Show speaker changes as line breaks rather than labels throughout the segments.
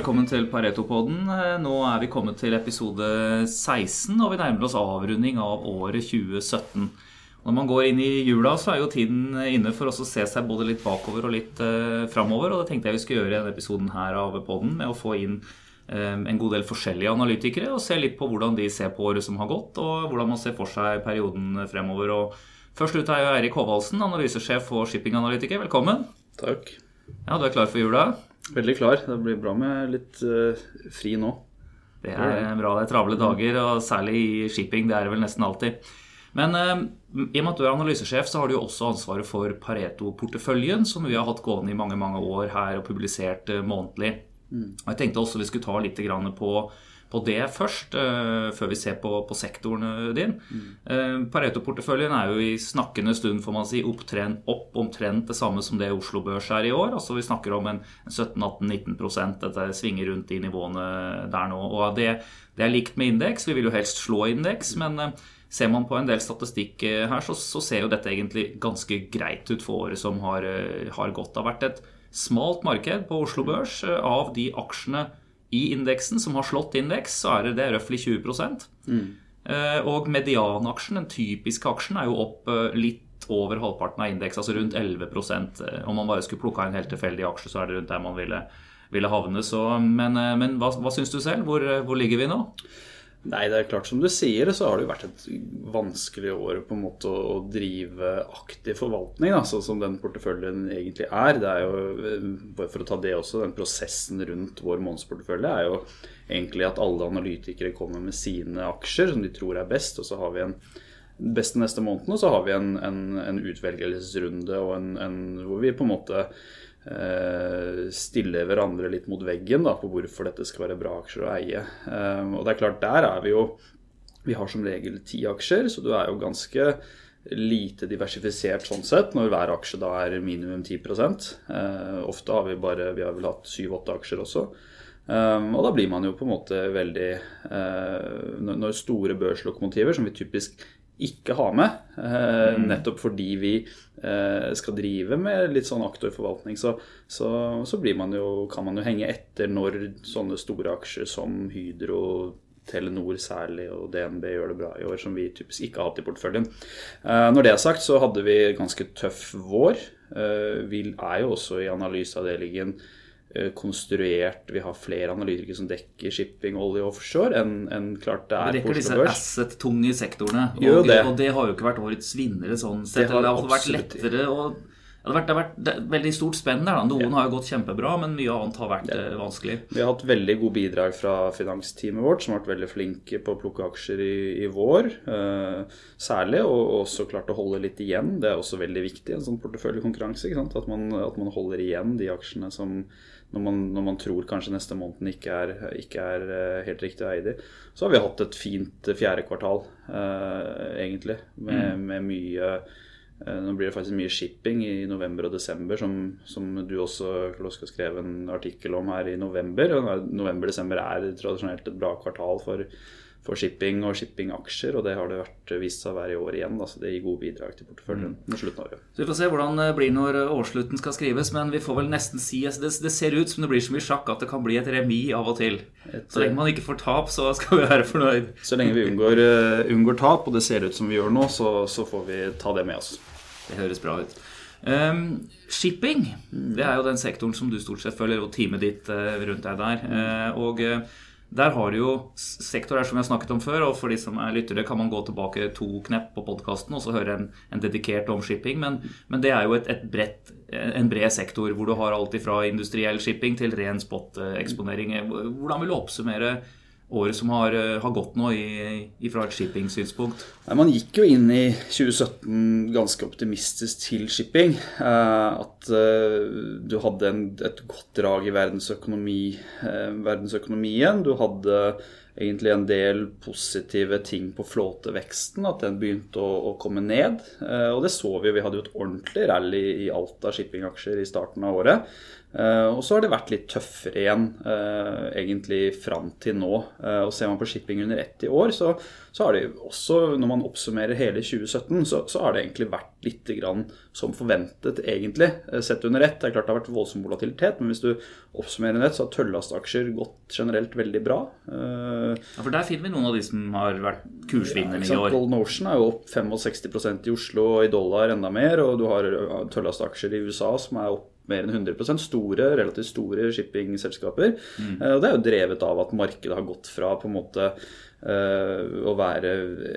Velkommen til Pareto-podden. Nå er vi kommet til episode 16, og vi nærmer oss avrunding av året 2017. Når man går inn i jula, så er jo tiden inne for oss å se seg både litt bakover og litt eh, framover. Og det tenkte jeg vi skulle gjøre i denne episoden her av podden, med å få inn eh, en god del forskjellige analytikere og se litt på hvordan de ser på året som har gått, og hvordan man ser for seg perioden fremover. Og først ut er jo Eirik Håvaldsen, analysesjef og shippinganalytiker. Velkommen.
Takk.
Ja, Du er klar for jula?
Veldig klar. Det blir bra med litt uh, fri nå.
Det er bra. Det er travle dager, og særlig i shipping. Det er det vel nesten alltid. Men uh, i og med at du er analysesjef, så har du jo også ansvaret for Pareto-porteføljen, som vi har hatt gående i mange mange år her og publisert uh, månedlig. Mm. Og Jeg tenkte også vi skulle ta litt på på det først, uh, før vi ser på, på sektoren eh, din. Mm. Uh, Pareto-porteføljen er jo i snakkende stund får man si, opptrent, opp omtrent det samme som det Oslo Børs er i år. altså Vi snakker om en 17-18-19% Dette svinger rundt de nivåene der nå. og det, det er likt med indeks. Vi vil jo helst slå indeks, men uh, ser man på en del statistikk her, så, så, ser jo dette egentlig ganske greit ut for året som har, har gått. Det har vært et smalt marked på Oslo Børs av de aksjene i indeksen som har slått indeks, så er det, det røftlig 20 mm. Og medianaksjen, den typiske aksjen, er jo opp eh, litt over halvparten av indeks, altså rundt 11 eh, Om man bare skulle plukka en helt tilfeldig aksje, så er det rundt der man ville, ville havne. Så, men, men hva, hva syns du selv? Hvor, hvor ligger vi nå?
Nei, det er klart som du sier, så har det jo vært et vanskelig år på en måte å, drive aktiv forvaltning, da, sånn som den porteføljen egentlig er. Det er jo, eh, bare for å ta det også, den prosessen rundt vår månedsportefølje er jo egentlig at alle analytikere kommer med sine aksjer som de tror er best, og så har vi en best neste måneden, og så har vi en, en, en utvelgelsesrunde en, hvor vi på en måte stille hverandre litt mot veggen da, på hvorfor dette skal være bra aksjer å eie. Eh, og det er klart, der er vi jo Vi har som regel ti aksjer, så du er jo ganske lite diversifisert sånn sett, når hver aksje da er minimum 10 eh, Ofte har vi bare Vi har vel hatt syv-åtte aksjer også. Um, og da blir man jo på en måte veldig uh, Når store børslokomotiver, som vi typisk ikke har med. uh. Nettopp fordi vi eh, skal drive med litt sånn aktorforvaltning, så, så, så man jo, kan man jo henge etter når sånne store aksjer som Hydro, Telenor særlig og DNB gjør det bra i år, som vi typisk ikke har hatt i porteføljen. Eh, når det er sagt, så hadde vi ganske tøff vår. Eh, vi er jo også i analyseavdelingen Eh, konstruert Vi har flere analytikere som dekker shipping, olje og offshore enn en klart det er
på Oslo Børs. disse asset-tunge sektorene. Og det. og det har jo ikke vært årets vinnere sånn sett. Det har, det har vært lettere å det har, vært, det har vært et veldig stort spenn der. Da. Noen ja. har jo gått kjempebra, men mye annet har vært ja. Eh, vanskelig.
Vi har hatt veldig gode bidrag fra finansteamet vårt, som har vært veldig flinke på å plukke aksjer i, i vår. Eh, særlig, og også klart å holde litt igjen. Det er også veldig viktig i en sånn porteføljekonkurranse. At man, at man holder igjen de aksjene som når man, når man, tror kanskje neste måned ikke er, ikke er uh, helt riktig å eie de. Så har vi hatt et fint fjerde kvartal, uh, egentlig, med, mm. med mye uh, Nå blir det faktisk mye shipping i november og desember, som, som du også Kloska, skrev en artikkel om her i november. November-desember er tradisjonelt et bra kvartal for for shipping og shippingaksjer, og det har det vært vist seg å være i år igjen. Da, så det gir gode bidrag til porteføljen mm. mot slutten av året.
Så Vi får se hvordan det blir når årsslutten skal skrives, men vi får vel nesten si at det, det, ser ut som det blir så mye sjakk at det kan bli et remis av og til. Et, så lenge man ikke får tap, så skal vi være fornøyd.
Så lenge vi unngår, unngår tap, og det ser ut som vi gjør nå, så, så, får vi ta det med oss.
Det høres bra ut. Um, shipping, det er jo den sektoren som du stort sett følger, og teamet ditt rundt deg der. Uh, og der har du jo sektorer som vi har snakket om før, og for de som er lyttere, kan man gå tilbake to knepp på podkasten og så høre en, en, dedikert om shipping. Men, men det er jo et, et brett, en bred sektor hvor du har alt fra industriell shipping til ren spot-eksponering. Hvordan vil du oppsummere året som har, eh, har gått nå i, fra et shipping-synspunkt?
Man gikk jo inn i 2017 ganske optimistisk til shipping. Eh, at eh, du hadde en, et godt drag i verdensøkonomi, verdensøkonomien. Du hadde egentlig en del positive ting på flåteveksten. At den begynte å, å komme ned. Eh, og det så vi. Vi hadde jo et ordentlig rally i Alta shippingaksjer i starten av året. Eh, og så har det vært litt tøffere igjen, eh, egentlig fram til nå. Uh, og Ser man på shipping under ett i år, så, så, har det også, når man oppsummerer hele 2017, så, så har det egentlig vært litt grann som forventet, egentlig, sett under ett. Det er klart det har vært voldsom volatilitet, men hvis du oppsummerer nett, så har tøllastaksjer gått generelt veldig bra.
Ja, For der finner vi noen av de som har vært kursvinnere ja, i år.
Golden Ocean er jo opp 65% i Oslo og i dollar enda mer, og du har tøllastaksjer i USA som er opp mer enn 100% Store, relativt store shippingselskaper. Mm. Og det er jo drevet av at markedet har gått fra på en måte Uh, å være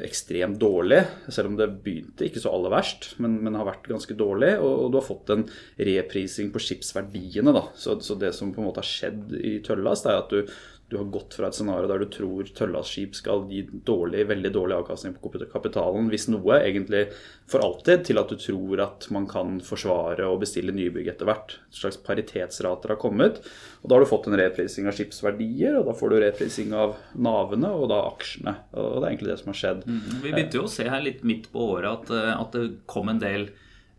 ekstremt dårlig, selv om det begynte ikke så aller verst, men, men har vært ganske dårlig. Og, og, du har fått en reprising på skipsverdiene. Da. Så, så, det som på en måte har skjedd i Tøllast, er at du, du har gått fra et scenario der du tror Tøllaskip skal gi dårlig, veldig dårlig avkastning på kapitalen, hvis noe, egentlig for alltid, til at du tror at man kan forsvare og bestille nybygg etter hvert. Et slags paritetsrater har kommet. og Da har du fått en reprising av skipsverdier, og da får du reprising av navene og da aksjene. og Det er egentlig det som har skjedd. Mm,
vi begynte jo å se her litt midt på året at, eh, at det kom en del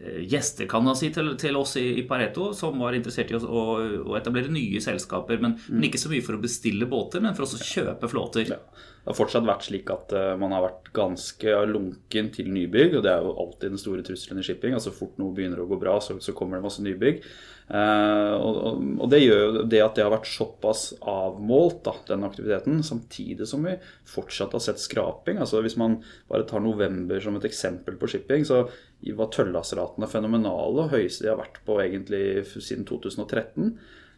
Eh, gjester kan man si, til, til oss i, i, Pareto som var interessert i å, å, å etablere nye selskaper. Men, mm. men, ikke så mye for å bestille båter, men for å kjøpe flåter. Ja.
Det har fortsatt vært slik at uh, man har vært ganske lunken til nybygg. Og det er jo alltid den store trusselen i shipping. altså Fort noe begynner å gå bra, så, så kommer det masse nybygg. Uh, og, og, det gjør jo det at det har vært såpass avmålt, da, den aktiviteten, samtidig som vi fortsatt har sett skraping. altså Hvis man bare tar november som et eksempel på shipping, så var tøllasratene fenomenale høyeste de har vært på egentlig siden 2013.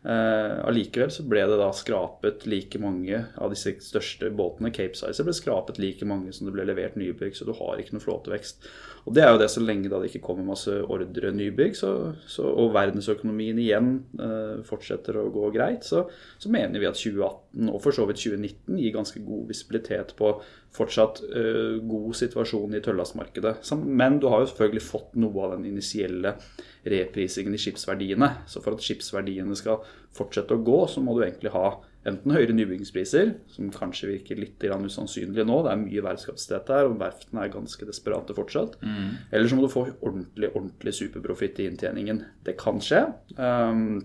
Eh, allikevel så ble det da skrapet like mange av disse største båtene. Cape Sizer, ble skrapet like mange som det ble levert nybygg, så du har ikke noe flåtevekst. Og det er jo det så lenge da det ikke kommer masse ordre nybygg, så, så, og verdensøkonomien igjen eh, fortsetter å gå greit, så, så, mener vi at 2018 og for så vidt 2019 gir ganske god visibilitet på fortsatt eh, god situasjon i tøllastmarkedet. Men du har jo selvfølgelig fått noe av den initielle reprisingen i skipsverdiene. Så for at skipsverdiene skal fortsette å gå, så må du egentlig ha enten høyere nybyggingspriser, som kanskje virker litt usannsynlig nå, det er mye verftskapasitet her, og verftene er ganske desperate fortsatt. Mm. Eller så må du få ordentlig ordentlig superprofitt i inntjeningen. Det kan skje. Um,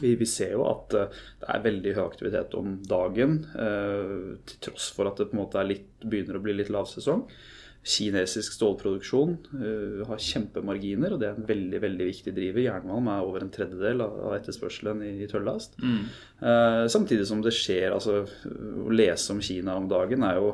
vi, vi, ser jo at uh, det er veldig høy aktivitet om dagen, uh, til tross for at det på en måte litt, begynner å bli litt lavsesong kinesisk stålproduksjon uh, har kjempemarginer, og det er en veldig veldig viktig driver. Jernmalm er over en tredjedel av etterspørselen i, i tørrlast. Mm. Uh, samtidig som det skjer altså Å lese om Kina om dagen er jo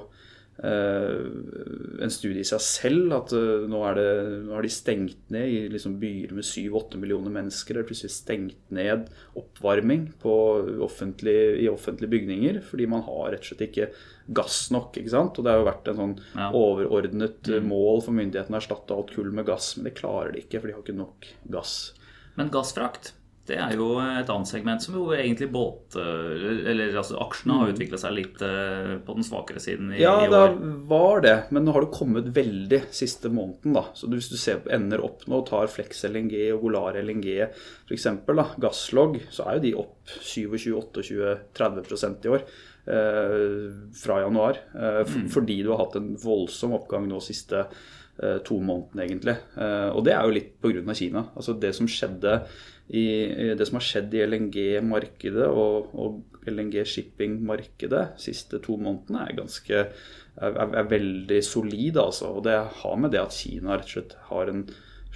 en studie i seg selv. At nå, det, nå, har de stengt ned i liksom byer med 7-8 millioner mennesker. Det er plutselig stengt ned oppvarming offentlig, i offentlige bygninger fordi man har rett og slett ikke gass nok. ikke sant? Og Det har jo vært en sånn ja. overordnet mm. mål for myndighetene å erstatte alt kull med gass, men det klarer de ikke, for de har ikke nok gass.
Men gassfrakt, det er jo et annet segment som jo egentlig båt... Eller altså aksjene har mm. utvikla seg litt eh, på den svakere siden i,
ja, i år. Ja, det var det, men nå har det kommet veldig siste måneden, da. Så hvis du ser, ender opp nå og tar Flex LNG og Golar LNG f.eks., Gasslog, så er jo de opp 27-28-30% i år. Eh, fra januar. Eh, mm. Fordi du har hatt en voldsom oppgang nå siste eh, to månedene, egentlig. Og det er jo litt pga. Kina. Altså det som skjedde i, det som har skjedd i LNG-markedet og, og LNG-shipping-markedet siste to månedene, er ganske er, er, veldig solid. Altså. Og det har med det at Kina rett og slett har en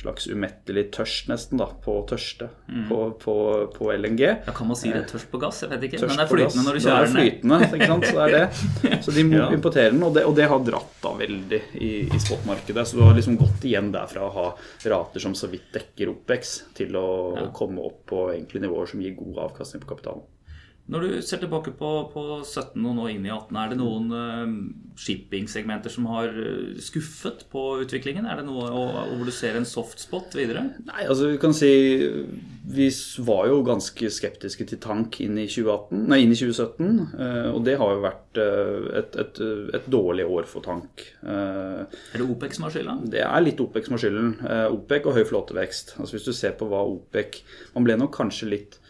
slags umettelig tørst, nesten, da, på tørste mm. på, på, på, LNG.
Ja, Kan man si det tørst på gass? Jeg vet ikke. Tørst men det er flytende når du kjører
den. Det er flytende, ikke sant. Så, det er det. så de må ja. importere den, og det, og det, har dratt da veldig i, i spotmarkedet. Så du har liksom gått igjen derfra å ha rater som så vidt dekker OPEX, til å, ja. komme opp på egentlig nivåer som gir god avkastning på kapitalen.
Når du ser tilbake på, på 17 og nå inn i 18, er det noen uh, shippingsegmenter som har eh, skuffet på utviklingen? Er det noe og, hvor du ser en soft spot videre?
Nei, altså vi kan si Vi var jo ganske skeptiske til tank inn i, 2018, nei, inn i 2017. Uh, og det har jo vært uh, et, et, et, dårlig år for tank.
er det OPEC som har skylda?
Det er litt OPEC som har skylden. OPEC og høy flåtevekst. Altså Hvis du ser på hva OPEC Man ble nok kanskje litt eh,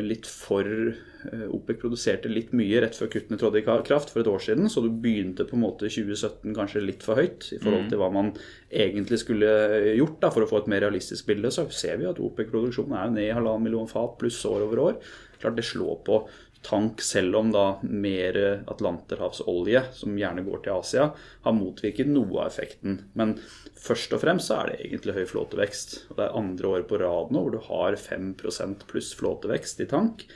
litt for eh, OPEC produserte litt mye rett før kuttene trådte i kraft for et år siden, så du begynte på en måte 2017 kanskje litt for høyt i forhold til hva man egentlig skulle gjort da, for å få et mer realistisk bilde. Så ser vi at OPEC-produksjonen er ned i halvannen million fat pluss år over år. Klart det slår på tank, selv om da mer atlanterhavsolje, som gjerne går til Asia, har motvirket noe av effekten. Men først og fremst så er det egentlig høy flåtevekst. Og det er andre året på rad nå hvor du har 5% pluss flåtevekst i tank.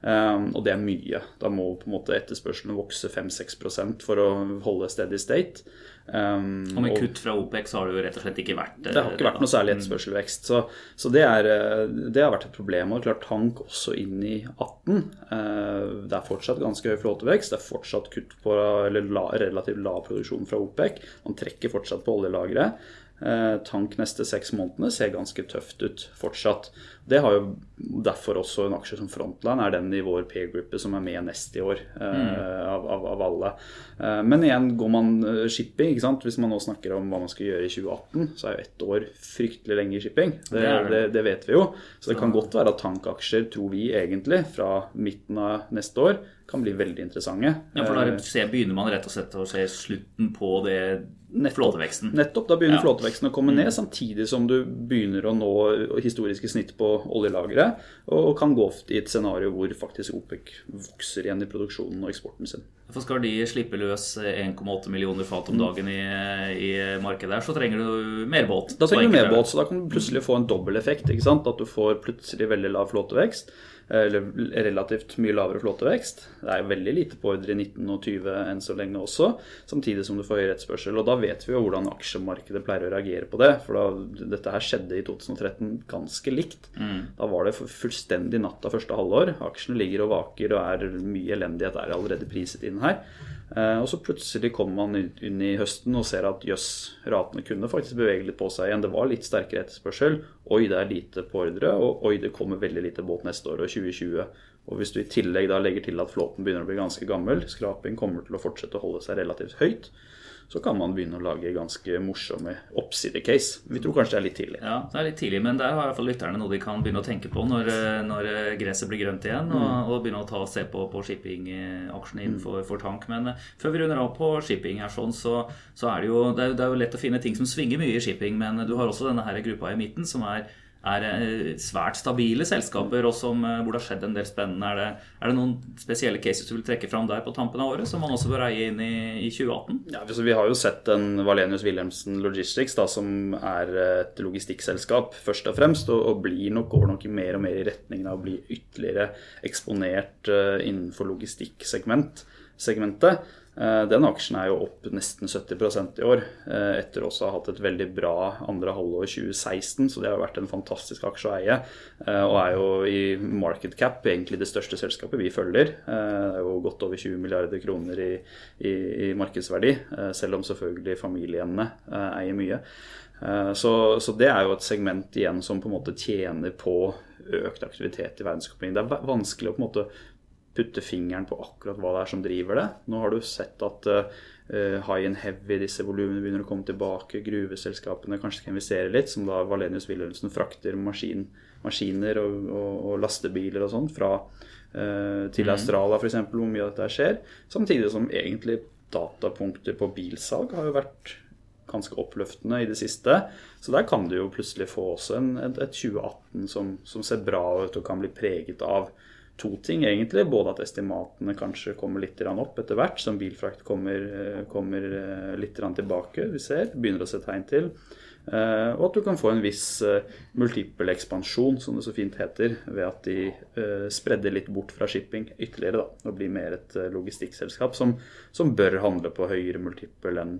Um, og det er mye. Da må på en måte etterspørselen vokse 5-6 for å holde steady state.
Um, og med kutt fra OPEC så har det jo rett og slett ikke vært
Det har ikke vært noe særlig etterspørselvekst. Så, så det, er, eh, det, har vært et problem. Og klart tank også inn i 18. Uh, det er fortsatt ganske høy flåtevekst. Det er fortsatt kutt på eller la, relativt lav produksjon fra OPEC. Man trekker fortsatt på oljelageret. Eh, tank neste seks månedene ser ganske tøft ut fortsatt. Det har jo derfor også en aksje som Frontline er den i vår P-gruppe som er med neste i år. Eh, mm. Av, av, av, alle. Eh, men igjen, går man shipping, ikke sant? hvis man nå snakker om hva man skal gjøre i 2018, så er jo ett år fryktelig lenge i shipping. Det, det, det vet vi jo. Så det kan godt være at tankaksjer, tror vi egentlig, fra midten av neste år kan bli veldig interessante.
Ja, for Da begynner man rett og slett å se slutten på det Nettopp, flåteveksten.
Nettopp. Da begynner ja. flåteveksten å komme ned, mm. samtidig som du begynner å nå historiske snitt på oljelageret, og kan gå i et scenario hvor faktisk OPEC vokser igjen i produksjonen og eksporten sin.
For Skal de slippe løs 1,8 millioner fat om dagen i, i, markedet, der, så trenger du mer båt.
Da trenger du mer båt, så da kan du plutselig få en dobbeleffekt. At du får plutselig veldig lav flåtevekst eller relativt mye lavere flåtevekst. Det er veldig lite på ordre i 19 og 20 enn så lenge også, samtidig som du får høy rettsspørsel. Og da vet vi jo hvordan aksjemarkedet pleier å reagere på det. For da, dette her skjedde i 2013 ganske likt. Mm. Da var det fullstendig natt av første halvår. Aksjene ligger og vaker og er mye elendighet er allerede priset inn her. Eh, og så plutselig kommer man inn i høsten og ser at jøss, ratene kunne faktisk bevege litt på seg igjen. Det var litt sterkere etterspørsel. Oi, det er lite på ordre. Og oi, det kommer veldig lite båt neste år og 2020. Og hvis du i tillegg da legger til at flåten begynner å bli ganske gammel, skraping kommer til å fortsette å holde seg relativt høyt, så kan man begynne å lage ganske morsomme oppsidecase. Vi tror kanskje det er litt tidlig.
Ja, det er litt tidlig, men der har i hvert fall lytterne noe de kan begynne å tenke på når, eh, når eh, gresset blir grønt igjen, og, mm. og begynne å ta se på, på shippingaksjene innenfor for tank. Men eh, før vi runder av på shipping her, sånn, så, så er det jo det er, det er jo lett å finne ting som svinger mye i shipping, men du har også denne her gruppa i midten som er er eh, svært stabile selskaper og som, eh, hvor det har skjedd en del spennende. Er det, er det, noen spesielle cases du vil trekke fram der på tampen av året, som man også bør eie inn i, i 2018?
Ja, Vi har jo sett en Valenius Wilhelmsen Logistics, da, som er et logistikkselskap først og fremst, og, og blir nok, går nok mer og mer i retningen av å bli ytterligere eksponert uh, innenfor logistikksegmentet. Eh, den aksjen er jo opp nesten 70% i år, eh, etter også å ha hatt et veldig bra andre halvår 2016. Så det har vært en fantastisk aksje å eie. Eh, og er jo i market cap egentlig det største selskapet vi følger. Det er jo godt over 20 milliarder kroner i, i, i markedsverdi, selv om selvfølgelig familiene eier mye. Så, så, det er jo et segment igjen som på en måte tjener på økt aktivitet i verdensøkonomien. Det er vanskelig å på en måte putte fingeren på akkurat hva det er som driver det. Nå har du sett at uh, high and heavy, disse volumene begynner å komme tilbake. Gruveselskapene kanskje skal investere litt, som da Valenius Wilhelmsen frakter maskin, maskiner og, og, og, lastebiler og sånn fra uh, til mm. Australia f.eks., hvor mye av dette skjer. Samtidig som egentlig datapunkter på bilsalg har jo vært ganske oppløftende i det siste. Så der kan du jo plutselig få også en, et, et 2018 som, som ser bra ut og kan bli preget av to ting, egentlig. Både at estimatene kanskje kommer litt opp etter hvert, som bilfrakt kommer, eh, kommer eh, litt tilbake, vi ser. Begynner å se tegn til. Eh, og at du kan få en viss uh, multiple ekspansjon, som det så fint heter, ved at de uh, spredder litt bort fra shipping ytterligere da, og blir mer et logistikkselskap som, som, bør handle på høyere multiple enn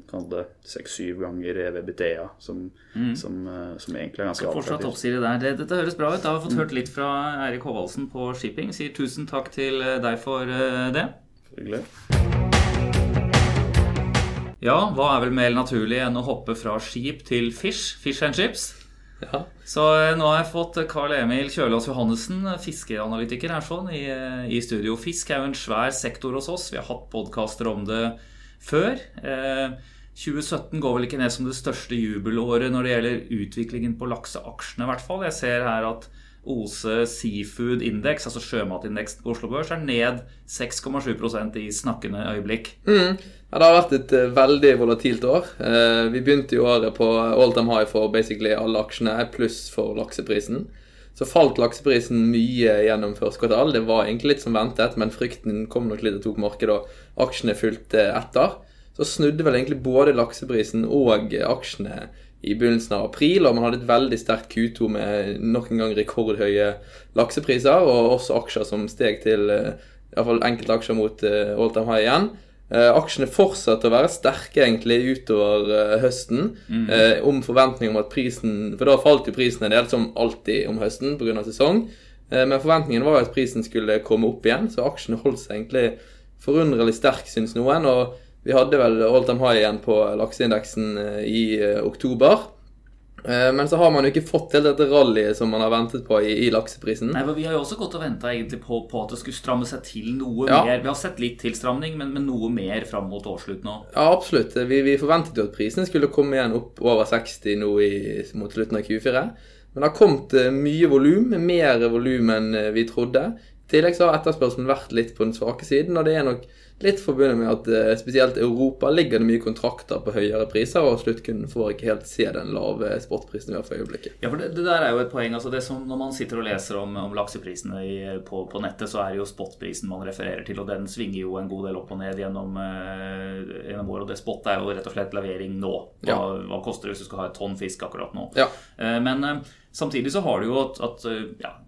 seks-syv ganger EVBTA, som, mm. som, som, egentlig er ganske
Fortsatt oppside der. Det, dette høres bra ut. Da har vi fått mm. hørt litt fra Eirik Håvaldsen på shipping. Sier tusen takk til deg for det.
Hyggelig.
Ja, hva er vel mer naturlig enn å hoppe fra skip til fish? Fish and chips. Ja. Så eh, nå har jeg fått Carl Emil Kjølås Johannessen, fiskeanalytiker, her sånn, i, i, studio. Fisk er jo en svær sektor hos oss. Vi har hatt podkaster om det før. Eh, 2017 går vel ikke ned som det største jubelåret når det gjelder utviklingen på lakseaksjene, i hvert fall. Jeg ser her at Ose Seafood Index, altså sjømatindeksen på Oslo Børs, er ned 6,7% i snakkende øyeblikk.
Mm. Ja, det har vært et uh, veldig volatilt år. Uh, vi begynte jo året på all time high for basically alle aksjene, pluss for lakseprisen. Så falt lakseprisen mye gjennom første kvartal. Det var egentlig litt som ventet, men frykten kom nok litt og tok markedet, og aksjene fulgte etter. Så snudde vel egentlig både lakseprisen og aksjene i begynnelsen av april, og man hadde et veldig sterkt Q2 med nok en gang rekordhøye laksepriser, og også aksjer som steg til eh, iallfall enkelte aksjer mot uh, all time high igjen. Uh, aksjene fortsatte å være sterke egentlig utover høsten, mm. om forventning om at prisen For da falt jo prisen en del, som alltid om høsten pga. sesong. men forventningen var at prisen skulle komme opp igjen, så aksjene holdt seg egentlig forunderlig sterk, syns noen. og vi hadde vel all time high igjen på lakseindeksen eh, i eh, oktober. Eh, men så har man jo ikke fått til dette rallyet som man har ventet på i, i lakseprisen.
Nei, for Vi har jo også gått og venta på, på, at det skulle stramme seg til noe ja. mer. Vi har sett litt tilstramning, men, men noe mer fram mot årsslutt nå.
Ja, absolutt. Vi, vi, forventet jo at prisen skulle komme igjen opp over 60 nå i, mot slutten av Q4. Men det har kommet mye volum, mer volum enn vi trodde. I tillegg så har etterspørselen vært litt på den svake siden, og det er nok Litt forbundet med at uh, spesielt i Europa ligger det mye kontrakter på høyere priser, og sluttkunden får ikke helt se den lave sportprisen vi har for øyeblikket.
Ja, for det, det, der er jo et poeng. altså det som Når man sitter og leser om, om lakseprisene i, på, på, nettet, så er det jo spotprisen man refererer til, og den svinger jo en god del opp og ned gjennom, eh, gjennom året. Og det spot er jo rett og slett levering nå. Hva, ja. hva koster det hvis du skal ha et tonn fisk akkurat nå?
Ja.
Eh, men samtidig så har du jo at, at ja,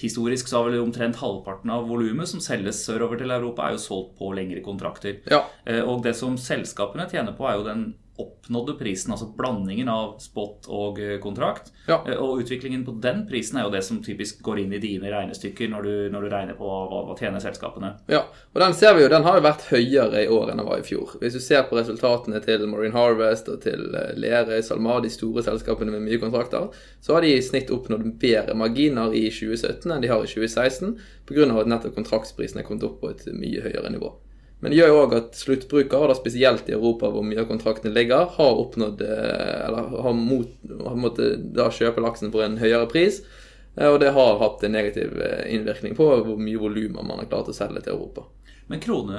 Historisk så har vel omtrent halvparten av volumet som selges sørover til Europa, er jo solgt på lengre kontrakter.
Ja.
Eh, og det som selskapene tjener på, er jo den oppnådde prisen, altså blandingen av spot og eh, kontrakt.
Ja.
Eh, og utviklingen på den prisen er jo det som typisk går inn i dine regnestykker når du, når du regner på hva, hva tjener selskapene.
Ja, og den ser vi jo, den har jo vært høyere i år enn den var i fjor. Hvis du ser på resultatene til Marine Harvest og til eh, Lerøy, SalMar, de store selskapene med mye kontrakter, så har de i snitt oppnådd bedre marginer i 2017 enn de har i 2016, pga. at nettopp kontraktsprisen er kommet opp på et mye høyere nivå. Men det gjør jo òg at sluttbrukere, og da spesielt i Europa hvor mye av kontraktene ligger, har oppnådd eh, Eller har, mot, har måttet da kjøpe laksen for en høyere pris. Eh, og det har hatt en negativ eh, innvirkning på hvor mye volumer man har klart å selge til Europa.
Men krone,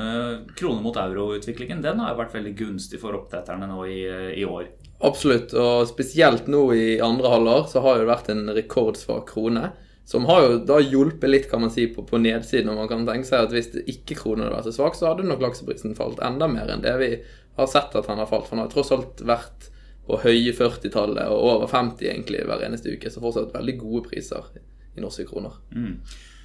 krone mot euro-utviklingen den har jo vært veldig gunstig for oppdretterne nå i, i, år?
Absolutt, og spesielt nå i andre halvår så har det vært en rekordsvak krone. Som har jo da hjulpet litt kan man si, på, på nedsiden. og man kan tenke seg at Hvis ikke kronen hadde vært så svak, så hadde nok lakseprisen falt enda mer enn det vi har sett at han har falt. For han har tross alt vært på høye 40-tallet og over 50 egentlig hver eneste uke. Så fortsatt veldig gode priser i norske kroner.
Mm.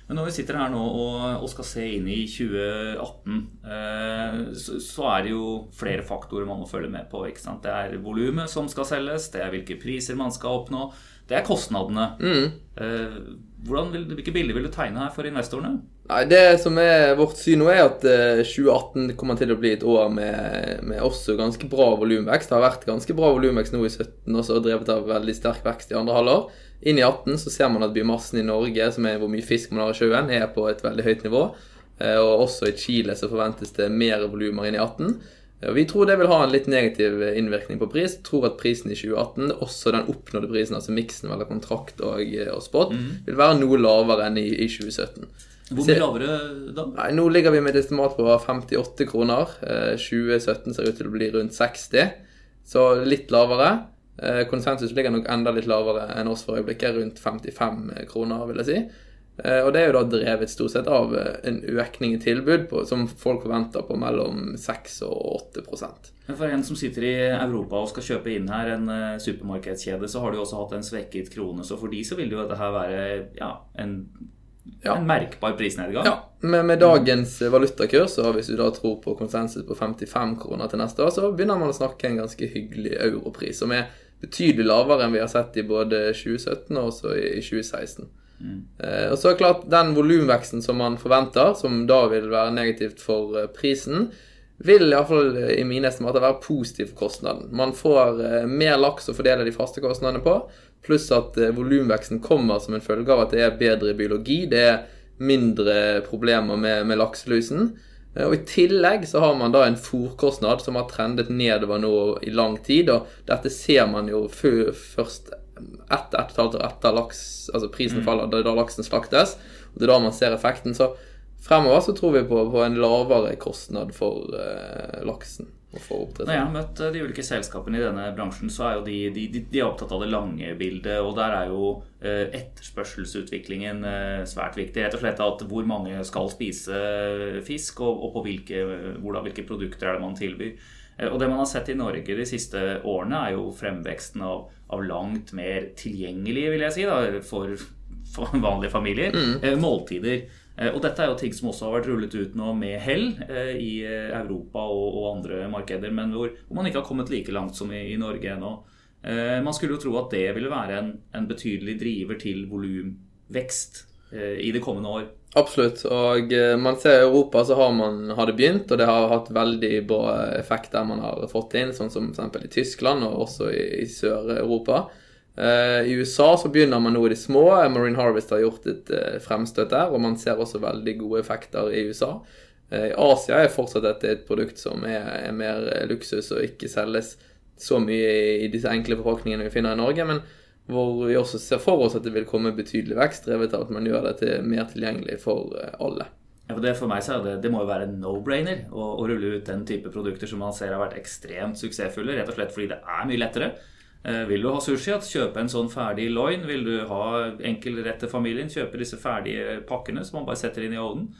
Men når vi sitter her nå og, skal se inn i 2018, eh, så, er det jo flere faktorer man må følge med på. Det er volumet som skal selges, det er hvilke priser man skal oppnå, det er kostnadene.
Mm.
Hvordan vil, hvilke bilder vil du tegne her for investorene?
Nei, Det som er vårt syn nå, er at 2018 eh, kommer til å bli et år med, med også ganske bra volumvekst. Det har vært ganske bra volumvekst nå i 2017, også drevet av veldig sterk vekst i andre halvår. Inn i 18 så ser man at biomassen i Norge, som er hvor mye fisk man har i sjøen, er på et veldig høyt nivå. Eh, og også i Chile så forventes det mer volumer inn i 18. Vi tror det vil ha en litt negativ innvirkning på pris. Tror at prisen i 2018, også den oppnådde prisen, altså miksen mellom kontrakt og, og spot, mm. vil være noe lavere enn i, i 2017.
Hvor mye lavere da?
Nei, Nå ligger vi med et estimat på 58 kroner. 2017 ser ut til å bli rundt 60, så litt lavere. Eh, konsensus ligger nok enda litt lavere enn oss for øyeblikket, rundt 55 kroner, vil jeg si. Eh, og det er jo da drevet stort sett av eh, en økning i tilbud på, som folk forventer på mellom 6 og 8%
Men For en som sitter i Europa og skal kjøpe inn her en supermarkedskjede, så har du også hatt en svekket krone. Så for de så vil jo dette her være ja, en ja. En merkbar prisnedgang?
Ja, men med dagens valutakurs, og hvis du da tror på konsensus på 55 kroner til neste år, så begynner man å snakke en ganske hyggelig europris, som er betydelig lavere enn vi har sett i både 2017 og også i 2016. Mm. Eh, og så er det klart Den volumveksten som man forventer, som da vil være negativt for eh, prisen, vil iallfall i mine estimater være positiv for kostnaden. Man får eh, mer laks å fordele de faste kostnadene på, pluss at eh, volumveksten kommer som en følge av at det er bedre biologi. Det er mindre problemer med, med lakselusen. Eh, og I tillegg så har man da en fòrkostnad som har trendet nedover nå i lang tid. og Dette ser man jo først ett ettertall og et halvt år etter laks, altså prisen
Mm.
faller. Det er da laksen slaktes. og Det er da man ser effekten. Så fremover så tror vi på, på en lavere kostnad for eh, laksen.
Når jeg har møtt eh, de ulike selskapene i denne bransjen, så er jo de, de, de, de er opptatt av det lange bildet. Og der er jo eh, etterspørselsutviklingen eh, svært viktig. Rett og slett at hvor mange skal spise fisk, og, og på hvilke, hvordan, hvilke produkter er det man tilbyr. Eh, Og det man har sett i Norge de siste årene, er jo fremveksten av, av langt mer tilgjengelige, vil jeg si, da, for, for vanlige familier, mm. måltider. Eh, Og dette er jo ting som også har vært rullet ut nå med hell eh, i eh, Europa og, og andre markeder, men hvor, hvor man ikke har kommet like langt som i, i Norge ennå. Eh, Man skulle jo tro at det ville være en, en betydelig driver til volumvekst eh, i det kommende år.
Absolutt. Og eh, man ser i Europa så har man har det begynt, og det har hatt veldig bra effekt der man har fått det inn, sånn som f.eks. i Tyskland og også i, i Sør-Europa. Uh, I USA så begynner man nå i det små. Marine Harvest har gjort et uh, fremstøt der, og man ser også veldig gode effekter i USA. Uh, I Asia er fortsatt dette et produkt som er, er mer eh, luksus og ikke selges så mye i, i disse enkle forpakningene vi finner i Norge. men hvor vi også ser for oss at det vil komme betydelig vekst, drevet av at man gjør dette mer tilgjengelig for eh, alle.
Ja, for det For meg så det, det må jo være en no-brainer å, å rulle ut den type produkter som man ser har vært ekstremt suksessfulle, rett og slett fordi det er mye lettere. Eh, vil du ha sushi, kjøpe en sånn ferdig loin. Vil du ha enkel rett til familien, kjøpe disse ferdige pakkene som man bare setter inn i ovnen.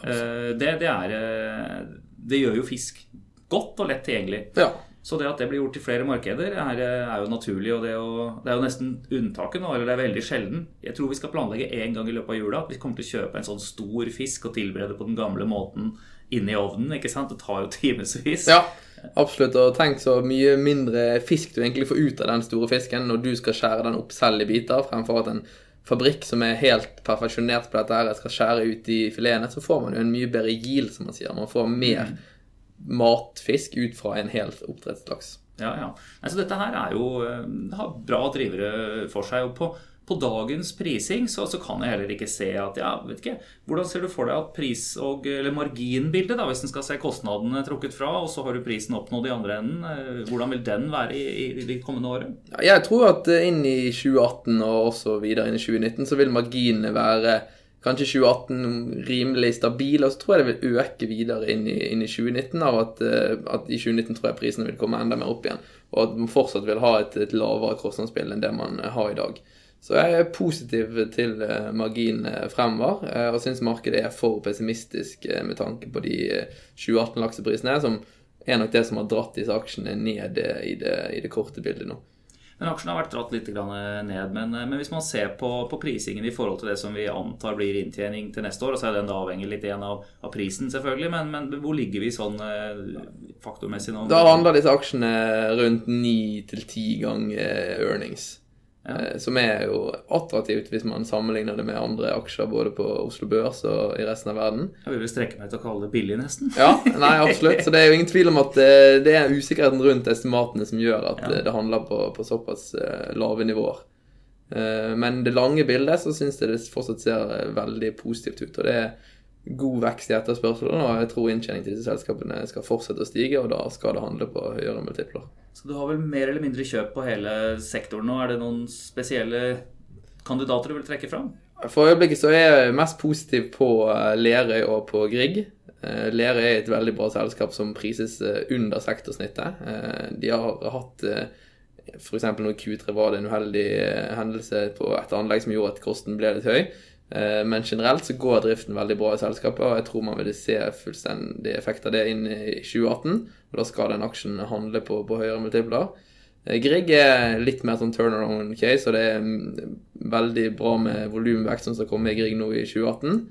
Eh, det, det, er, eh, det gjør jo fisk godt og lett tilgjengelig.
Ja,
Så det at det blir gjort i flere markeder, er, er jo naturlig. Og det, er jo, det er jo nesten unntaket nå, eller det er veldig sjelden. Jeg tror vi skal planlegge én gang i løpet av jula at vi kommer til å kjøpe en sånn stor fisk og tilberede på den gamle måten inne i ovnen. ikke sant? Det tar jo timevis.
ja, absolutt. Og tenk så mye mindre fisk du egentlig får ut av den store fisken når du skal skjære den opp selv i biter, fremfor at en fabrikk som er helt perfeksjonert på dette her, skal skjære ut i filetene, så får man jo en mye bedre yield, som man sier. Man får mer matfisk ut fra en helt oppdrettslaks.
Ja, ja. Altså, dette her er jo, eh, har bra drivere for seg. og på, på dagens prising så, så kan jeg heller ikke se at ja, vet ikke, Hvordan ser du for deg at pris- og, eller marginbildet, da, hvis en skal se kostnadene trukket fra, og så har du prisen oppnådd i andre enden, eh, hvordan vil den være i, i, de kommende årene?
Ja, Jeg tror at eh, inn i 2018 og også videre inn i 2019 så vil marginene være kanskje 2018 rimelig stabil, og så tror jeg det vil øke videre inn i, inn i 2019 av at, eh, at i 2019 tror jeg prisene vil komme enda mer opp igjen, og at man fortsatt vil ha et, et lavere kostnadsspill enn det man eh, har i dag. Så jeg er positiv til eh, margin eh, fremover, og syns markedet er for pessimistisk med tanke på de eh, 2018-lakseprisene, som er nok det som har dratt disse aksjene ned i det, i det korte bildet nå.
Men aksjene har vært dratt litt grann ned. Men, men hvis man ser på, på prisingen i forhold til det som vi antar blir inntjening til neste år, så er den da avhengig litt igjen av, av prisen, selvfølgelig, men, men hvor ligger vi sånn eh, faktormessig nå?
Da handler disse aksjene rundt 9-10 ganger earnings. Eh, Som er jo attraktivt hvis man sammenligner det med andre aksjer både på Oslo Børs og i resten av verden.
Jeg vil strekke meg til å kalle det billig, nesten.
Ja, nei, absolutt. Så det er jo ingen tvil om at eh, det er usikkerheten rundt estimatene som gjør at
Ja.
eh, det handler på, på såpass lave nivåer. Men det lange bildet så syns jeg det fortsatt ser veldig positivt ut. Og det er god vekst i etterspørselen, og jeg tror inntjening til disse selskapene skal fortsette å stige, og da skal det handle på høyere multipler.
Så du har vel mer eller mindre kjøp på hele sektoren nå. Er det noen spesielle kandidater du vil trekke fram?
For øyeblikket så er jeg mest positiv på eh, Lerøy og på Grieg. Eh, Lerøy er et veldig bra selskap som prises eh, under sektorsnittet. De har hatt F.eks. når i Q3 var det en uheldig hendelse på et anlegg som gjorde at kosten ble litt høy. Eh, Men generelt så går driften veldig bra i selskapet, og jeg tror man vil se fullstendig effekt av det inn i 2018. Og da skal den aksjen handle på, på høyere multipler. Eh, Grieg er litt mer sånn turnaround case, og det er mm, veldig bra med volumvekst som skal komme i Grieg nå i 2018.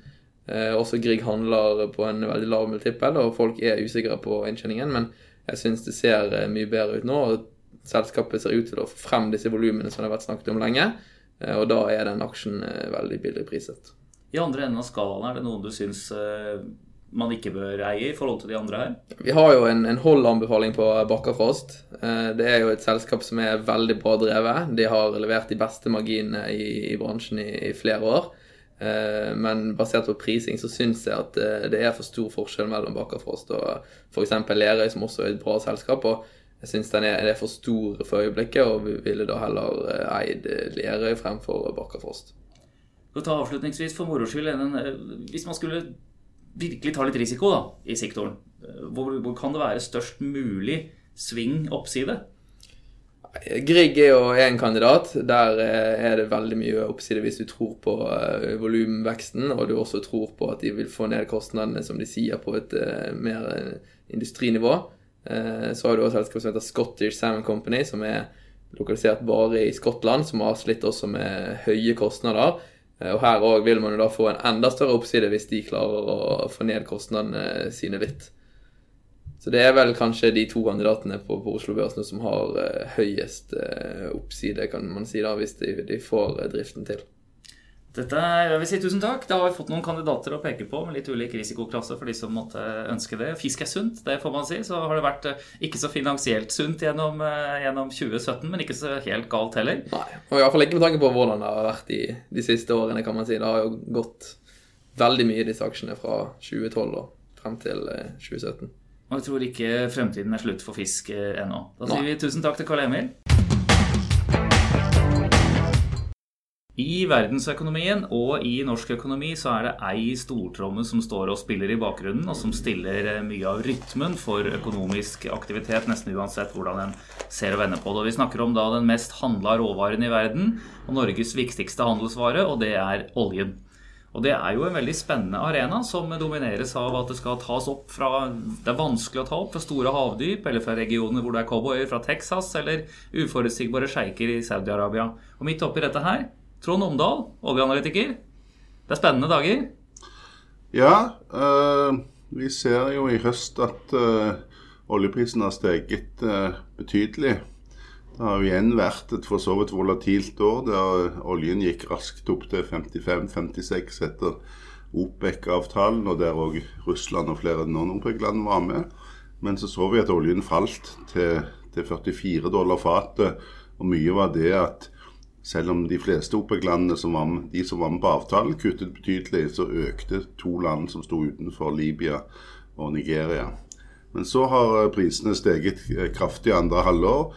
Eh, også Grieg handler på en veldig lav multiple, og folk er usikre på inntjeningen, men jeg syns det ser mye bedre ut nå. og Selskapet ser ut til å få frem disse volumene som det har vært snakket om lenge, og da er den aksjen eh, veldig billig priset.
I andre enden av skalaen, er det noen du syns eh, man ikke bør eie i forhold til de andre her?
Vi har jo en, en hold-anbefaling på Bakkafrost. Eh, Det er jo et selskap som er veldig bra drevet. De har levert de beste marginene i, i bransjen i, i flere år. Eh, Men basert på prising så syns jeg at eh, det er for stor forskjell mellom Bakkafrost og f.eks. Lerøy, som også er et bra selskap. Og Jeg syns den er, er, for stor for øyeblikket, og vi ville da heller eid Lerøy fremfor Bakkafrost.
Skal ta avslutningsvis for moro skyld, hvis man skulle virkelig ta litt risiko da, i sektoren, hvor, hvor kan det være størst mulig sving oppside?
Grieg er jo en kandidat. Der eh, er det veldig mye oppside hvis du tror på volumveksten, og du også tror på at de vil få ned kostnadene, som de sier, på et mer industrinivå. Uh, så har du også et selskap som heter Scottish Salmon Company, som er lokalisert bare i Skottland, som har slitt også med høye kostnader. Og her òg vil man jo da få en enda større oppside hvis de klarer å få ned kostnadene sine litt. Så det er vel kanskje de to kandidatene på, på Oslo Børs som har uh, høyest oppside, kan man si, da, hvis de, de får driften til.
Dette jeg vil si tusen takk. Da har vi fått noen kandidater å peke på med litt ulik risikoklasse for de som måtte ønske det. Fisk er sunt, det får man si. Så har det vært ikke så finansielt sunt gjennom, gjennom 2017, men ikke så helt galt heller.
Nei, og iallfall ikke med tanke på hvordan det har vært de, de siste årene, kan man si. Det har jo gått veldig mye, i disse aksjene, fra 2012 og frem til 2017.
Og jeg tror ikke fremtiden er slutt for fisk eh, ennå. Da sier vi tusen takk til Karl Emil. I verdensøkonomien og i norsk økonomi så er det ei stortromme som står og spiller i bakgrunnen, og som stiller eh, mye av rytmen for økonomisk aktivitet, nesten uansett hvordan en ser og vender på det. Og vi snakker om da den mest handla råvaren i verden, og Norges viktigste handelsvare, og det er oljen. Og det er jo en veldig spennende arena som domineres av at det skal tas opp fra Det er vanskelig å ta opp fra store havdyp, eller fra regioner hvor det er cowboyer fra Texas, eller uforutsigbare sjeiker i Saudi-Arabia. Og midt oppi dette her, Trond Omdal, oljeanalytiker. Det er spennende dager.
Ja, øh, vi ser jo i høst at øh, oljeprisen har steget øh, betydelig. Det har jo igjen vært et for så vidt volatilt år, der oljen gikk raskt opp til 55-56 etter OPEC-avtalen, og der òg Russland og flere non-OPEC-land var med. Men så så vi at oljen falt til, til 44 dollar fatet, og mye var det at selv om de fleste OPEC-landene som var med, de som var med på avtalen, kuttet betydelig, så økte to land som sto utenfor, Libya og Nigeria. Men så har prisene steget kraftig andre halvår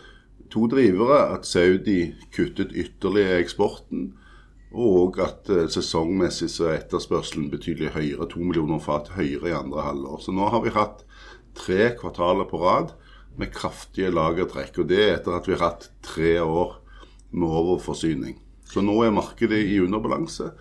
to drivere. At Saudi kuttet ytterligere eksporten. Og at uh, sesongmessig så er etterspørselen betydelig høyere. To millioner fat høyere i andre halvår. Så nå har vi hatt tre kvartaler på rad med kraftige lagertrekk. Og det er etter at vi har hatt tre år med overforsyning. Så nå er markedet i underbalanse.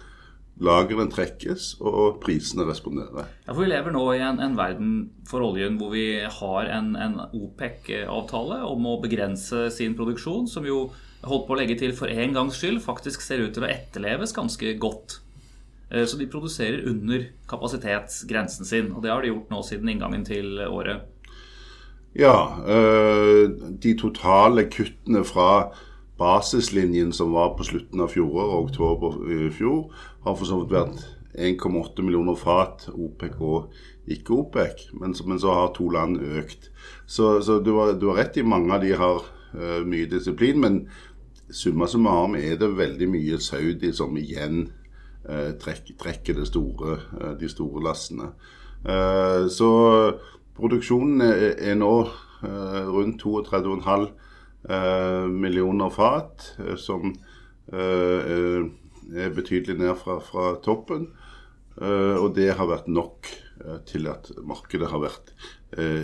Lagrene trekkes, og prisene responderer.
Ja, for Vi lever nå i en, en verden for oljen hvor vi har en, en OPEC-avtale om å begrense sin produksjon, som jo holdt på å legge til for en gangs skyld faktisk ser ut til å etterleves ganske godt. Eh, så de produserer under kapasitetsgrensen sin, og det har de gjort nå siden inngangen til året.
Ja, eh, de totale kuttene fra basislinjen som var på slutten av fjoråret, oktober i fjor, har for så vidt vært 1,8 millioner fat OPEC og ikke OPEC. Men, men, så har to land økt. Så, så du, har, du, har, rett i mange av de har uh, mye disiplin. Men summa summarum er det veldig mye Saudi som igjen uh, trekk, trekker store, uh, de store lastene. så produksjonen er, er nå rundt 32,5 millioner fat, som er betydelig ned fra, fra toppen. Og det har vært nok til at markedet har vært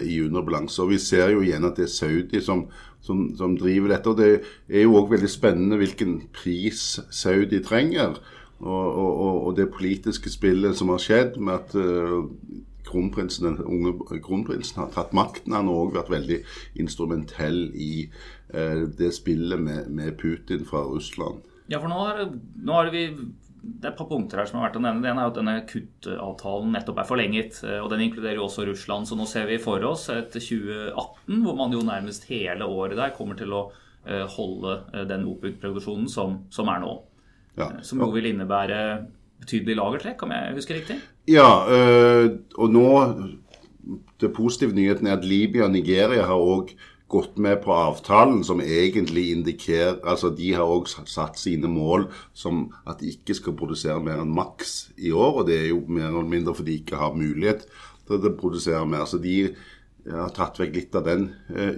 i underbalanse. Og vi ser jo igjen at det er Saudi som, som, som driver dette. Og det er jo òg veldig spennende hvilken pris Saudi trenger. Og, og, og, det politiske spillet som har skjedd med at kronprinsen, den unge kronprinsen har tatt makten. Han har òg vært veldig instrumentell i det spillet med, med Putin fra Russland.
Ja, for nå har, nå har vi det er et par punkter her som har vært å nevne. Det ene er at denne kuttavtalen nettopp er forlenget. Eh, og Den inkluderer jo også Russland. Så nå ser vi for oss et 2018 hvor man jo nærmest hele året der kommer til å eh, holde eh, den OPUC-produksjonen som, som, er nå. Ja. Som jo vil innebære betydelig lagertrekk, om jeg husker riktig?
Ja, og nå Det positive nyheten er at Libya og Nigeria har òg gått med på avtalen, som egentlig indikerer Altså, de har òg satt sine mål som at de ikke skal produsere mer enn maks i år. Og det er jo mer eller mindre fordi de ikke har mulighet til å produsere mer. Så de har tatt vekk litt av den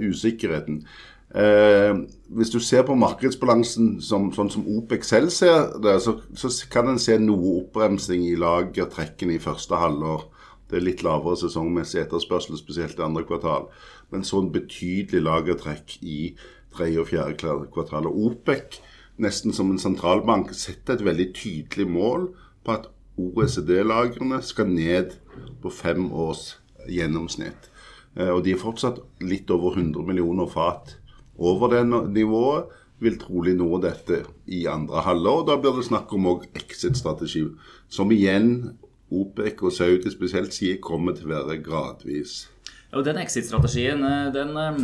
usikkerheten. Eh, hvis du ser på markedsbalansen som, sånn som OPEC selv ser det, så, så kan en se noe oppbremsing i lagertrekkene i første halvår. Det er litt lavere sesongmessig etterspørsel, spesielt i andre kvartal. Men sånn betydelig lagertrekk i tredje og fjerde kvartal. Og OPEC, nesten som en sentralbank, setter et veldig tydelig mål på at OECD-lagrene skal ned på fem års gjennomsnitt. Eh, og de er fortsatt litt over 100 millioner fat over det nivået, vil trolig nå dette i andre halvår. Da blir det snakk om exit-strategi, som igjen OPEC og Saudi spesielt sier kommer til å være gradvis.
Og Den exit-strategien eh, den, eh,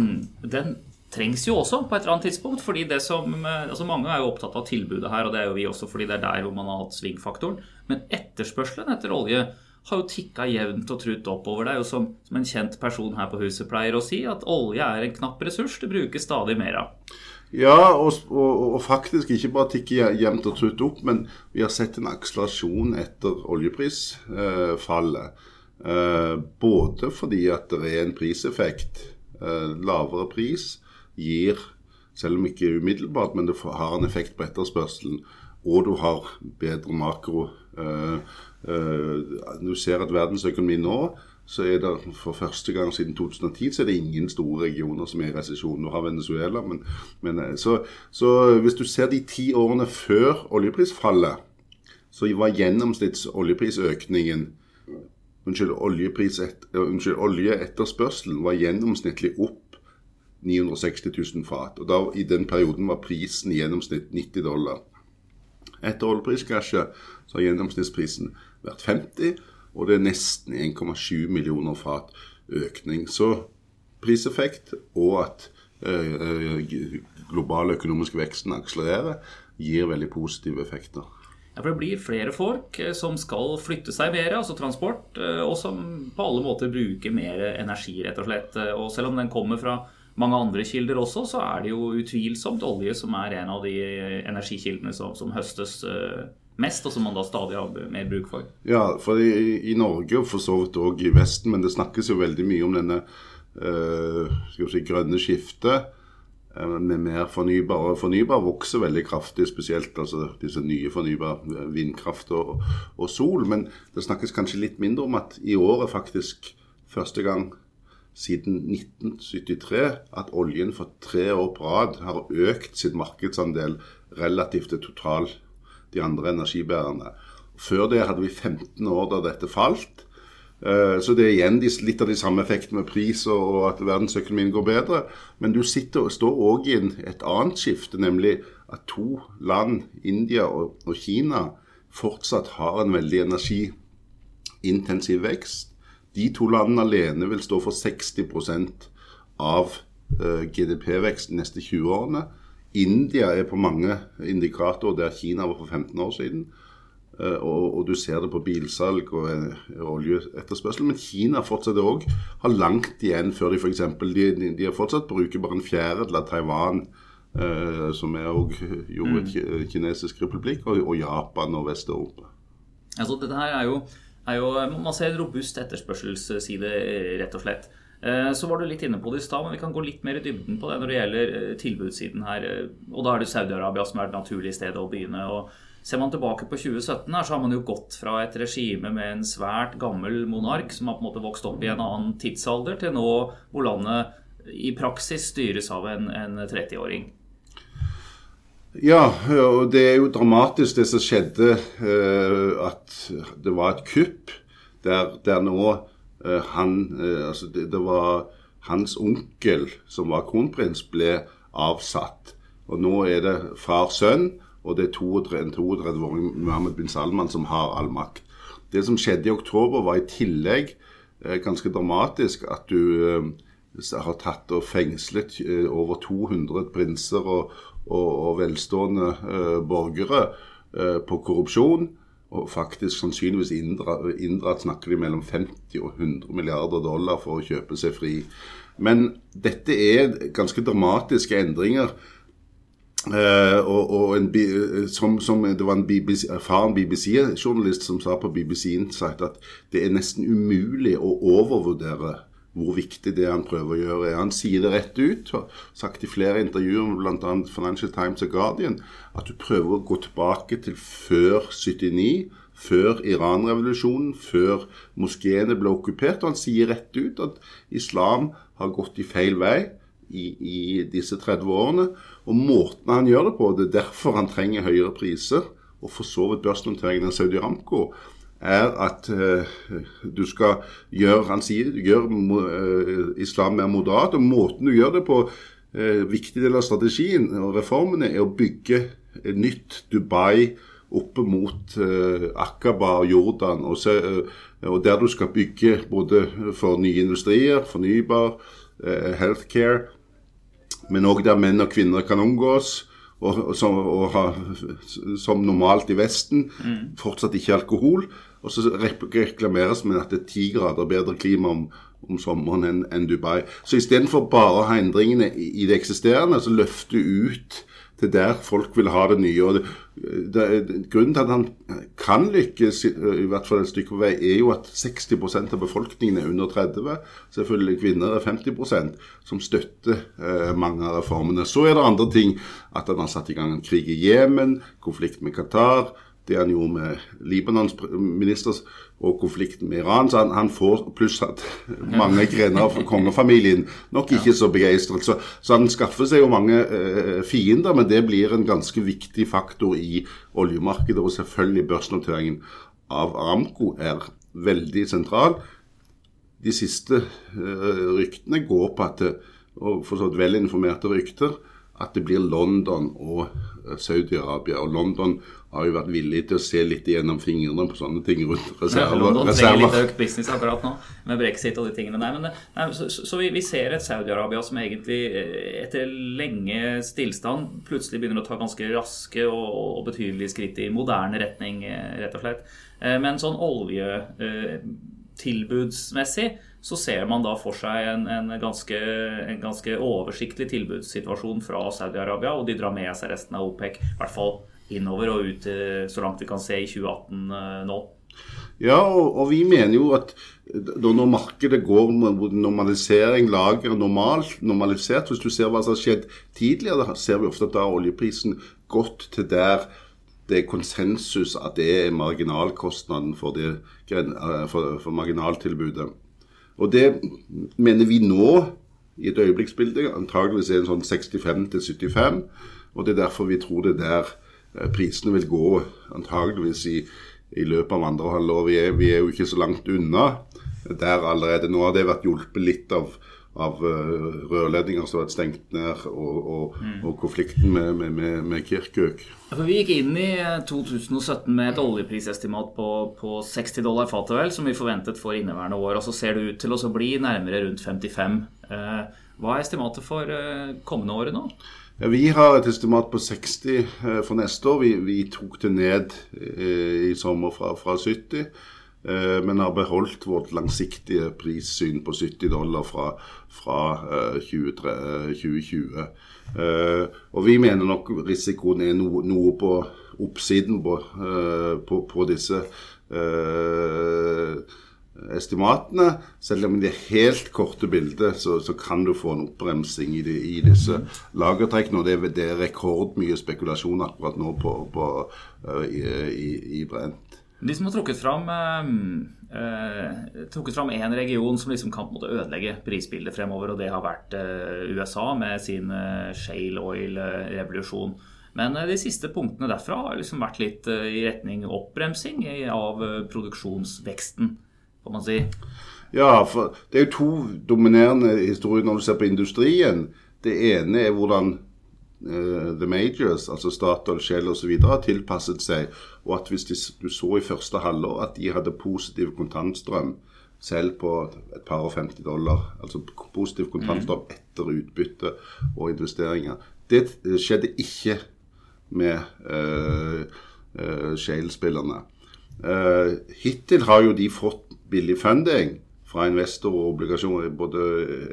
den, trengs jo også på et eller annet tidspunkt. fordi det som, eh, altså Mange er jo opptatt av tilbudet her, og det er jo vi også fordi det er der hvor man har hatt svingfaktoren. Men etterspørselen etter olje har jo tikka jevnt og trutt oppover. Det er jo som, som, en kjent person her på huset pleier å si, at olje er en knapp ressurs det brukes stadig mer av.
Ja, og, og, og faktisk ikke bare tikke jevnt og trutt opp, men vi har sett en akselerasjon etter oljeprisfallet. Eh, både fordi at det er en priseffekt. Eh, lavere pris gir, selv om ikke umiddelbart, men det har en effekt på etterspørselen. Og du har bedre makro. Eh, du ser at verdensøkonomien nå så er det for første gang siden 2010 så er det ingen store regioner som er i resesjon. Nå har Venezuela, men, men eh, så, så, hvis du ser de ti årene før oljeprisfallet, så var gjennomsnitts oljeprisøkningen Unnskyld, et, unnskyld, oljeetterspørselen var gjennomsnittlig opp 960 000 fat. og da, I den perioden var prisen i gjennomsnitt 90 dollar. Etter oljepriskrasjet har gjennomsnittsprisen vært 50, og det er nesten 1,7 millioner fat økning. Så priseffekt og at øh, global økonomisk veksten akselererer, gir veldig positive effekter.
Ja, for Det blir flere folk eh, som skal flytte seg mer, altså transport, og som på alle måter bruker mer energi, rett og slett. Og selv om den kommer fra mange andre kilder også, så er det jo utvilsomt olje som er en av de energikildene som, som høstes mest, og som man da stadig har mer bruk for?
Ja, for i, i Norge og for så vidt òg i Vesten, men det snakkes jo veldig mye om denne øh, si, grønne skiftet med mer fornybar. Og fornybar vokser veldig kraftig, spesielt altså disse nye fornybar vindkraft og, og, sol. Men det snakkes kanskje litt mindre om at i år er faktisk første gang siden 1973 at oljen for tre år på rad har økt sin markedsandel relativt til total de andre energibærerne. Før det hadde vi 15 år da dette falt. Eh, så det er igjen litt av de samme effektene med pris og at verdensøkonomien går bedre. Men du sitter, står òg i et annet skifte, nemlig at to land, India og Kina, fortsatt har en veldig energiintensiv vekst. De to landene alene vil stå for 60% av eh, GDP-veksten de neste 20 årene. India er på mange indikatorer der Kina var for 15 år siden. Eh, og, og, du ser det på bilsalg og uh, oljeetterspørsel. Men Kina fortsetter òg har langt igjen før de f.eks. De, de, de har fortsatt bruker bare en fjerdedel av Taiwan, eh, som er òg jo et mm. kinesisk republikk, og, og, Japan og Vest-Europa.
Altså, dette her er jo, er jo Man ser en robust etterspørselsside, rett og slett. Eh, så var du litt inne på det i stad, men vi kan gå litt mer i dybden på det når det gjelder eh, tilbudssiden her. Eh, og da er det Saudi-Arabia som er det naturlige stedet å begynne. og Ser man tilbake på 2017, her, så har man jo gått fra et regime med en svært gammel monark som har på en måte vokst opp i en annen tidsalder, til nå hvor landet i praksis styres av en, en 30-åring.
Ja, og det er jo dramatisk det som skjedde. At det var et kupp der, der nå Eh, han, eh, altså det, det, var hans onkel som var kronprins, ble avsatt. Og nå er det far-sønn, og det er 32, en 32-åring Mohammed bin Salman som har all makt. Det som skjedde i oktober, var i tillegg eh, ganske dramatisk at du eh, har tatt og fengslet eh, over 200 prinser og, og, og velstående eh, borgere på korrupsjon og faktisk sannsynligvis inndratt snakker de mellom 50 og 100 milliarder dollar for å kjøpe seg fri. Men dette er ganske dramatiske endringer. Uh, og, og en, som, som, Det var en BBC, erfaren BBC-journalist som sa på BBC Insight at det er nesten umulig å overvurdere hvor viktig det han prøver å gjøre er. Han sier det rett ut, har sagt i flere intervjuer bl.a. Financial Times og Guardian, at du prøver å gå tilbake til før 79, før Iran-revolusjonen, før moskeene ble okkupert. Og han sier rett ut at islam har gått i feil vei. I, i, disse 30 årene. Og måten han gjør det på, det er derfor han trenger høyere priser, og for så vidt børsnoteringen av Saudi Aramco, er at uh, du skal gjøre Han sier gjør uh, islam mer moderat. Og måten du gjør det på, uh, viktig del av strategien og reformene, er å bygge et nytt Dubai oppe mot uh, Akaba og Jordan. Og, se, og, der du skal bygge både for nye industrier, fornybar, healthcare, men òg der menn og kvinner kan omgås og, som, og ha, som, normalt i Vesten. Mm. Fortsatt ikke alkohol. Og så reklameres med at det er ti grader bedre klima om, om sommeren enn en Dubai. Så istedenfor bare å ha endringene i, i det eksisterende, så løfter du ut er der folk vil ha det nye. og det, det, Grunnen til at han kan lykkes, i hvert fall et stykke på vei, er jo at 60% av befolkningen er under 30. Selvfølgelig kvinner er 50% som støtter eh, mange av reformene. Så er det andre ting. At han har satt i gang en krig i Jemen, konflikt med Qatar det han gjorde med Libanons minister og konflikten med Iran. Så han, han får pluss at mange grener fra kongefamilien nok ikke så begeistret. Så, så, han skaffer seg jo mange eh, fiender, men det blir en ganske viktig faktor i oljemarkedet. Og selvfølgelig børsnoteringen av Aramco er veldig sentral. De siste eh, ryktene går på at og for så vidt velinformerte rykter at det blir London og eh, Saudi-Arabia. Og London har jo vært villig til å se litt gjennom fingrene på sånne ting rundt reserver.
London trenger litt økt business akkurat nå, med brexit og de tingene der. Men, nei, så, så vi, vi, ser et Saudi-Arabia som egentlig eh, etter lenge stillstand plutselig begynner å ta ganske raske og, og betydelige skritt i moderne retning, eh, rett og slett. Men sånn oljetilbudsmessig så ser man da for seg en, en, ganske, en ganske, oversiktlig tilbudssituasjon fra Saudi-Arabia, og de drar med seg resten av OPEC, i hvert fall innover og ut så langt vi kan se i 2018 eh, nå.
Ja, og, og, vi mener jo at når markedet går mot normalisering, lager normalt, normalisert Hvis du ser hva som har skjedd tidligere, ser vi ofte at da har oljeprisen gått til der det er konsensus at det er marginalkostnaden for, det, eh, for, for marginaltilbudet. Og det mener vi nå, i et øyeblikksbilde, antageligvis er en sånn 65 til 75. Og det er derfor vi tror det er der eh, prisene vil gå antageligvis i, i løpet av andre halvår. Vi, vi er jo ikke så langt unna der allerede. Nå har det vært hjulpet litt av av uh, rørledninger som har vært stengt ned, og, og, mm. og konflikten med, med, med, med Kirkuk.
Ja, vi gikk inn i 2017 med et oljeprisestimat på, på 60 dollar fatet, vel, som vi forventet for inneværende år. og Så ser det ut til å bli nærmere rundt 55. Uh, hva er estimatet for uh, kommende året nå?
Ja, vi har et estimat på 60 for neste år. Vi, vi tok det ned i sommer fra, fra 70. Eh, men har beholdt vårt langsiktige prissyn på 70 dollar fra, fra 2020. Eh, eh, og vi mener nok risikoen er noe, noe på oppsiden på, på, på disse estimatene. Selv om det helt korte bildet så, så, kan du få en oppbremsing i, de, i disse lagertrekkene. Og det, det, er rekordmye spekulasjon akkurat nå på, på, i, i, i Brent.
De som har trukket fram eh, trukket fram én region som liksom kan måte, ødelegge prisbildet fremover, og det har vært eh, USA med sin eh, shale oil-revolusjon. Men eh, de siste punktene derfra har liksom vært litt eh, i retning oppbremsing av eh, produksjonsveksten, kan man si.
Ja, for det er jo to dominerende historier når du ser på industrien. Det ene er hvordan the majors, altså Statoil, Shell osv., har tilpasset seg. Og at hvis de, du så i første halvår at de hadde positiv kontantstrøm selv på et par og 50 dollar, altså positiv kontantstrøm mm. etter utbytte og investeringer. Det skjedde ikke med uh, uh, Shale-spillerne. Uh, hittil har jo de fått billig funding fra investor og obligasjon, både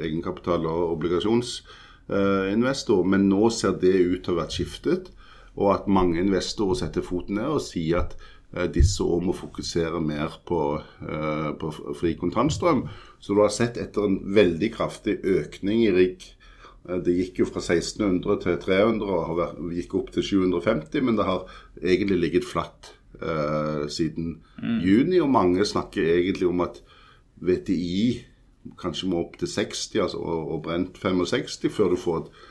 egenkapital og obligasjons Eh, investor, men nå ser det ut til å ha vært skiftet. Og at mange investorer setter foten ned og sier at eh, disse år må fokusere mer på, eh, på fri kontantstrøm. Så du har sett etter en veldig kraftig økning i rigg. Eh, det gikk jo fra 1600 til 300 og gikk opp til 750, men det har egentlig ligget flatt eh, siden mm. juni. Og mange snakker egentlig om at VTI kanskje må opp til 60 altså, og, og brent 65 før du får et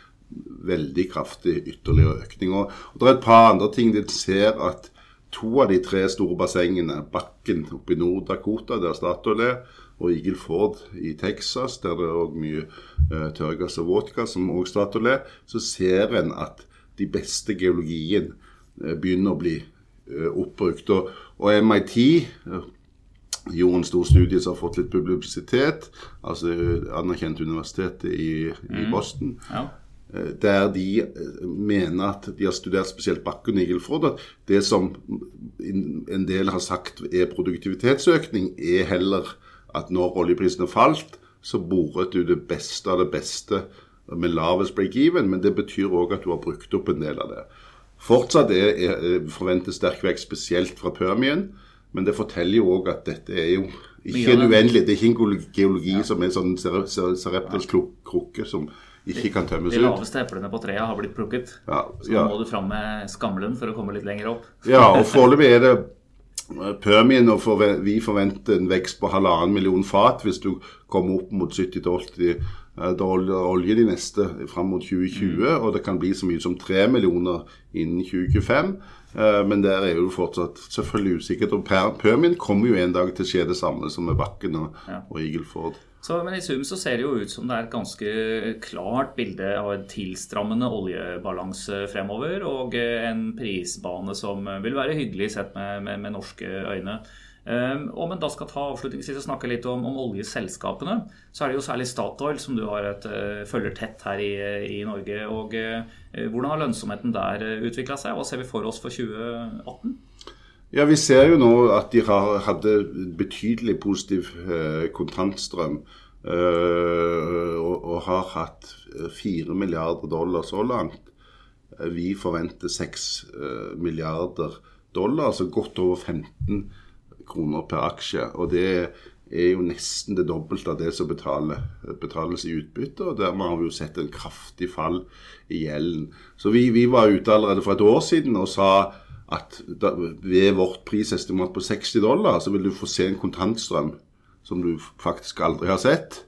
veldig kraftig ytterligere økning. Og, og Det er et par andre ting. De ser at to av de tre store bassengene, Bakken oppe i Nord-Dakota, der Statoil er, og Eagle Ford i Texas, der det er òg mye uh, tørrgass og våtgass, som òg Statoil er, så ser en at de beste geologien uh, begynner å bli uh, oppbrukt. Og, og MIT gjorde en stor studie som har fått litt publisitet, altså anerkjent universitetet i, i mm. Boston. Ja. Eh, der de eh, mener at de har studert spesielt Bakken og Igelford, at det som en del har sagt er produktivitetsøkning, er heller at når oljeprisene falt, så boret du det beste av det beste med lavest break-even, men det betyr òg at du har brukt opp en del av det. Fortsatt er, er forventes sterk vekst, spesielt fra Permien, men det forteller jo òg at dette er jo ikke en uendelig Det er ikke en geologi ja. som er sånn sereptisk krukke som ikke kan tømmes ut.
De laveste eplene på treet har blitt plukket. Ja, så nå må du fram med skamlen for å komme litt lenger opp.
Ja, og foreløpig er det eh, Permien, og vi forventer en vekst på halvannen million fat hvis du kommer opp mot 70-80 eh, dollar olje de neste fram mot 2020. Mm. Og det kan bli så mye som 3 millioner innen 2025. Eh, men der er jo fortsatt selvfølgelig usikkert. Og Permien kommer jo en dag til å skje det samme som med Bakken og, ja. og Eagleford.
Så, men i sum så ser det jo ut som det er et ganske klart bilde av en tilstrammende oljebalanse fremover, og en prisbane som vil være hyggelig sett med, med, med norske øyne. Um, og men da skal ta avslutningsvis og snakke litt om, om, oljeselskapene. Så er det jo særlig Statoil som du et, uh, følger tett her i, i Norge. og uh, Hvordan har lønnsomheten der uh, utvikla seg? Hva ser vi for oss for 2018?
Ja, Vi ser jo nå at de har, hadde betydelig positiv eh, kontantstrøm. Eh, og, og, har hatt 4 eh, milliarder dollar så langt. Eh, vi forventer 6 eh, milliarder dollar, altså godt over 15 kroner per aksje. Og det er jo nesten det dobbelte av det som betaler, betales i utbytte. og Dermed har vi jo sett en kraftig fall i gjelden. Så vi, vi var ute allerede for et år siden og sa at da, ved vårt prisestimat på 60 dollar, så vil du få se en kontantstrøm som du faktisk aldri har sett.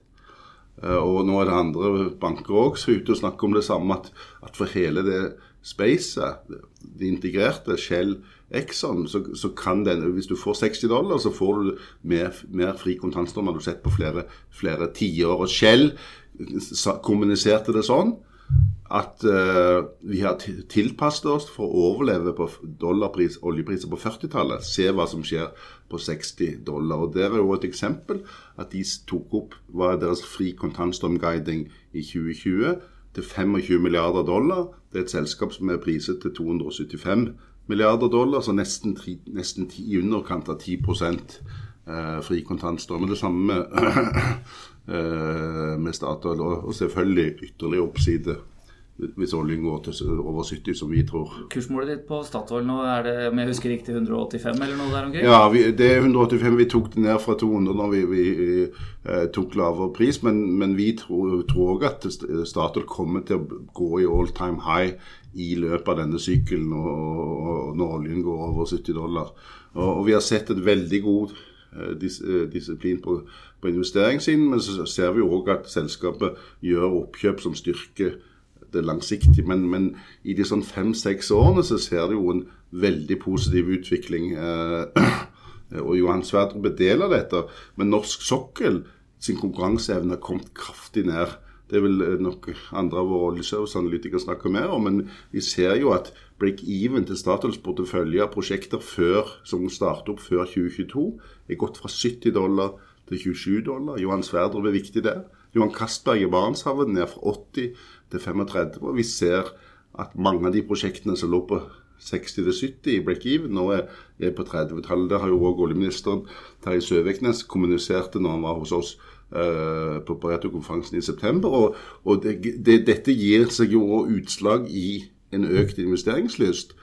Uh, og nå er det andre banker òg som er ute og snakker om det samme, at, at for hele det spacet, det integrerte Shell Exxon, så, så, kan den Hvis du får 60 dollar, så får du mer, mer fri kontantstrøm enn du har sett på flere, flere tiår. Og Shell kommuniserte det sånn at uh, vi har tilpasset oss for å overleve på dollarpris, oljepriser på 40-tallet. Se hva som skjer på 60 dollar. Og Der er jo et eksempel at de tok opp var deres fri kontantstrømguiding i 2020 til 25 milliarder dollar. Det er et selskap som er priset til 275 milliarder dollar, så nesten, tri, nesten ti, i underkant av 10 eh, fri kontantstrøm. Det samme med, eh, med Statoil, og selvfølgelig ytterligere oppside hvis oljen går til over 70, som vi tror.
Kursmålet ditt på Statoil nå, er det om jeg husker riktig 185 eller noe der omkring?
Ja, vi, det er 185. Vi tok det ned fra 200 når vi, vi eh, tok lavere pris, men, men vi tror òg at Statoil kommer til å gå i all time high i løpet av denne sykkelen når oljen går over 70 dollar. Og, og vi har sett et veldig god eh, dis, eh, disiplin på, på investeringssiden, men så ser vi òg at selskapet gjør oppkjøp som styrker det langsiktig. Men, men i de sånn fem-seks årene så ser det jo en veldig positiv utvikling. Eh, og Johan Sverdrup deler dette. Men norsk sokkel sin konkurranseevne har kommet kraftig ned. Det vil eh, nok andre av våre oljeserviceanalytikere snakke mer om. Men vi ser jo at break-even til Statoils portefølje av prosjekter før, som starter opp før 2022, er gått fra 70 dollar til 27 dollar. Johan Sverdrup er viktig der. Johan Castberg i Barentshavet ned fra 80 til 35. Og vi ser at mange av de prosjektene som lå på 60-70 i break-even, nå er, jeg på 30-tallet. Det har jo òg oljeministeren Terje Søviknes kommuniserte når han var hos oss på Pareto-konferansen i september. Og, og det, det, dette gir seg jo utslag i en økt investeringslyst.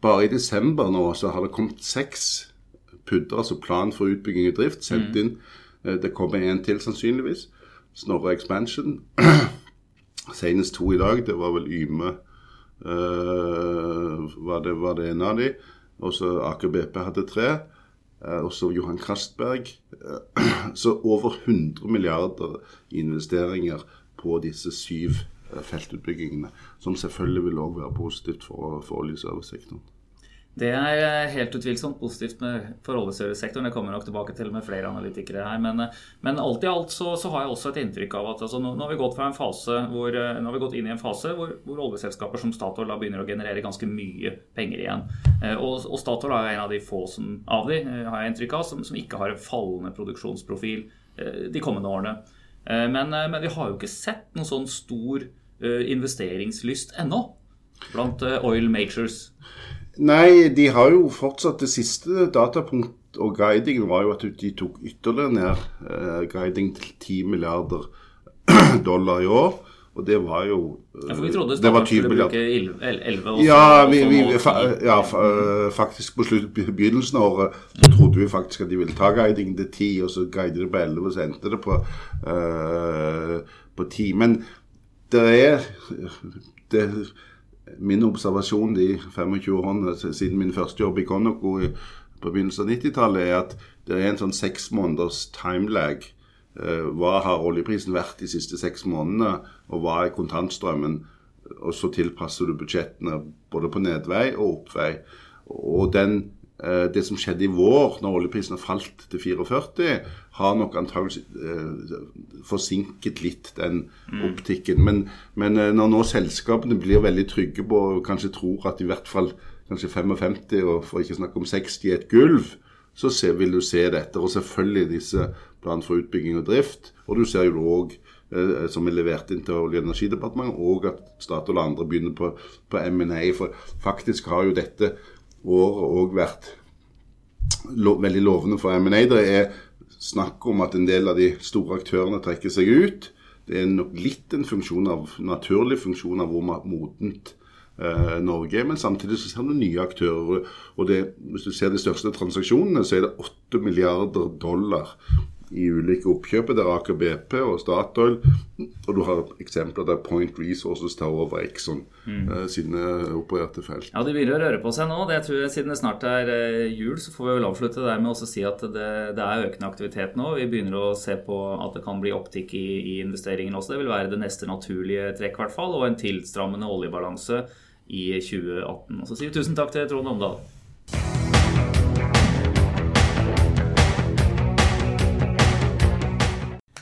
bare i desember nå så har det kommet seks pudder, altså plan for utbygging og drift, sendt inn. Eh, Det kommer en til sannsynligvis. Snorre Expansion. Senest to i dag. Det var vel Yme uh, var, det, var det en av de. Og så Aker BP hadde tre. Eh, og så Johan Castberg. Eh, så over 100 milliarder i investeringer på disse syv eh, feltutbyggingene. Som selvfølgelig vil også være positivt for, for oljeservicesektoren.
Det er eh, helt utvilsomt positivt for oljeservicesektoren. Det kommer nok tilbake til med flere analytikere her. Men, eh, men alt i alt så, så har jeg også et inntrykk av at altså, nå, nå, har vi gått fra en fase hvor, eh, nå har vi gått inn i en fase hvor, hvor oljeselskaper som Statoil begynner å generere ganske mye penger igjen. Og, og Statoil er en av de få som, av de, har jeg inntrykk av, som, som ikke har en fallende produksjonsprofil de kommende årene. Men, men vi har jo ikke sett noen sånn stor investeringslyst ennå blant oil majors.
Nei, de har jo fortsatt det siste datapunkt og guidingen var jo at de tok ytterligere ned eh, guiding til 10 milliarder dollar i år. Og det var jo eh,
Ja, for vi trodde
det var
Statoil skulle bruke 11, år.
Ja, vi, vi, ja fa, faktisk på slutt, begynnelsen av året så trodde vi faktisk at de ville ta guidingen til 10, og så guidet de på 11, og så endte det på, uh, på 10. Men det er det, Min observasjon de 25 årene siden min første jobb i Konoko på begynnelsen av 90-tallet, er at det er en sånn seks måneders timelag. Eh, hva har oljeprisen vært de siste seks månedene, og hva er kontantstrømmen? Og så tilpasser du budsjettene både på nedvei og oppvei. Og den, det som skjedde i vår, når oljeprisen har falt til 44, har nok antageligvis eh, forsinket litt den optikken. Men, men eh, når nå selskapene blir veldig trygge på og kanskje tror at i hvert fall kanskje 55, og for ikke snakke om 60, er et gulv, så ser, vil du se dette. Og selvfølgelig disse planene for utbygging og drift. Og du ser jo òg, eh, som er levert inn til Olje- og energidepartementet, og at Statoil og andre begynner på, på M&A. For faktisk har jo dette året òg vært lo, veldig lovende for M&A. Det er snakk om at en del av de store aktørene trekker seg ut. Det er nok litt en funksjon av, naturlig funksjon av hvor modent eh, Norge er, men samtidig så ser du nye aktører. og det, Hvis du ser de største transaksjonene, så er det 8 milliarder dollar i ulike oppkjøp. Det er Aker BP og Statoil. Og du har eksempler der Point Resources tar over Exxon eh, sine opererte felt.
Ja, De begynner å røre på seg nå. Det jeg tror, siden det snart er eh, jul, så får vi vel avslutte der med å si at det, det er økende aktivitet nå. Vi begynner å se på at det kan bli opptikk i, i investeringene også. Det vil være det neste naturlige trekk, i hvert fall. Og en tilstrammende oljebalanse i 2018. Og så sier vi tusen takk til Trond Omdal.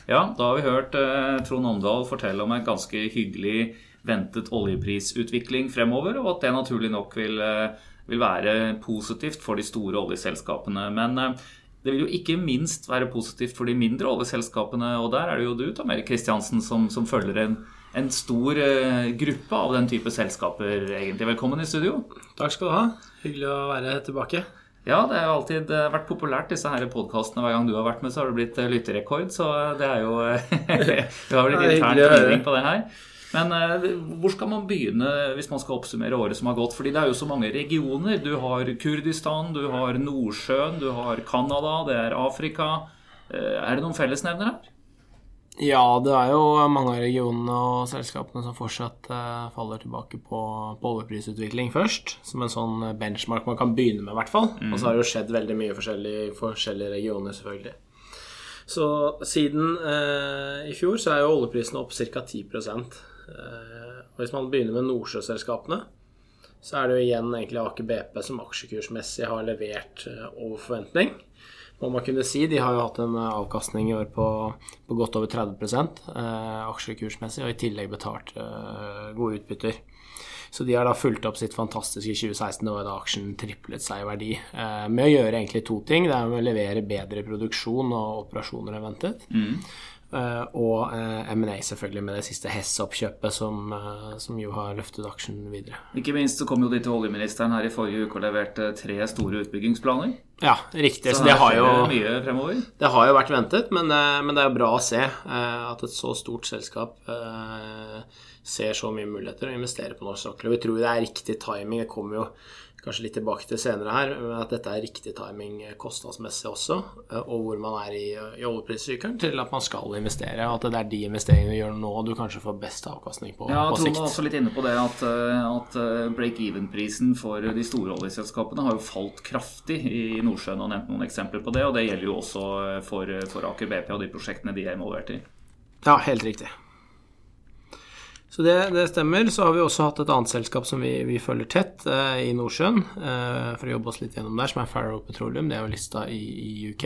Ja, da har vi hørt eh, Trond Omdal fortelle om en ganske hyggelig ventet oljeprisutvikling fremover, og at det naturlig nok vil, eh, vil være positivt for de store oljeselskapene. Men eh, det vil jo ikke minst være positivt for de mindre oljeselskapene, og der er det jo du, Tom Erik Kristiansen, som, som følger en, en stor eh, gruppe av den type selskaper, egentlig. Velkommen i studio.
Takk skal du ha. Hyggelig å være tilbake.
Ja, det har jo alltid eh, vært populært, disse her podkastene. Hver gang du har vært med, så har det blitt lytterekord. lytterrekord. Så eh, det er jo Vi har vel litt
er
intern tviling på det her. Men eh, hvor skal man begynne hvis man skal oppsummere året som har gått? Fordi det er jo så mange regioner. Du har Kurdistan, du har Nordsjøen, du har Canada, det er Afrika. Eh, Er det noen fellesnevner her?
Ja, det er jo mange av regionene og selskapene som fortsatt eh, faller tilbake på, på oljeprisutvikling først. Som en sånn benchmark man kan begynne med, i hvert fall. Og så har det jo skjedd veldig mye forskjellig i forskjellige regioner, selvfølgelig. Så siden eh, i fjor så er jo oljeprisen opp ca. 10 eh, Og hvis man begynner med Nordsjøselskapene, så er det jo igjen egentlig Aker BP som aksjekursmessig har levert eh, over forventning. Må man kunne si. De har jo hatt en eh, avkastning i år på, på godt over 30 eh, aksjekursmessig, og i tillegg betalt eh, gode utbytter. Så de har da fulgt opp sitt fantastiske 2016, da da aksjen triplet seg i verdi. Eh, med å gjøre egentlig to ting. Det er å levere bedre produksjon og operasjoner enn ventet. Eh, og eh, M&A selvfølgelig med det siste Hess-oppkjøpet som, eh, som jo har løftet aksjen videre.
Ikke minst så kom jo de til oljeministeren her i forrige uke og leverte tre store utbyggingsplaner.
Ja, riktig. Så,
Så
det har jo
det
har jo vært ventet, men, eh, men det er jo bra å se eh, at et så stort selskap eh, ser så mye muligheter og investerer på norsk sokkel. Og vi tror det er riktig timing. Det kommer jo kanskje litt tilbake til senere her, men at dette er riktig timing kostnadsmessig også, eh, og hvor man er i, i oljeprissykkelen, til at man skal investere, at det er de investeringene du gjør nå du kanskje får best avkastning på,
Ja,
på
Trond
sikt.
var også litt inne på det at, eh, at eh, break-even-prisen for de store oljeselskapene har jo falt kraftig i Nordsjøen, og nevnt noen eksempler på det. Og det gjelder jo også eh, for, for Aker BP og de prosjektene de er involvert i.
Ja, helt riktig. Så det, det stemmer. Så har vi også hatt et annet selskap som vi, vi følger tett eh, i Nordsjøen, eh, for å jobbe oss litt gjennom der, som er Farrow Petroleum. Det er jo lista i, i UK.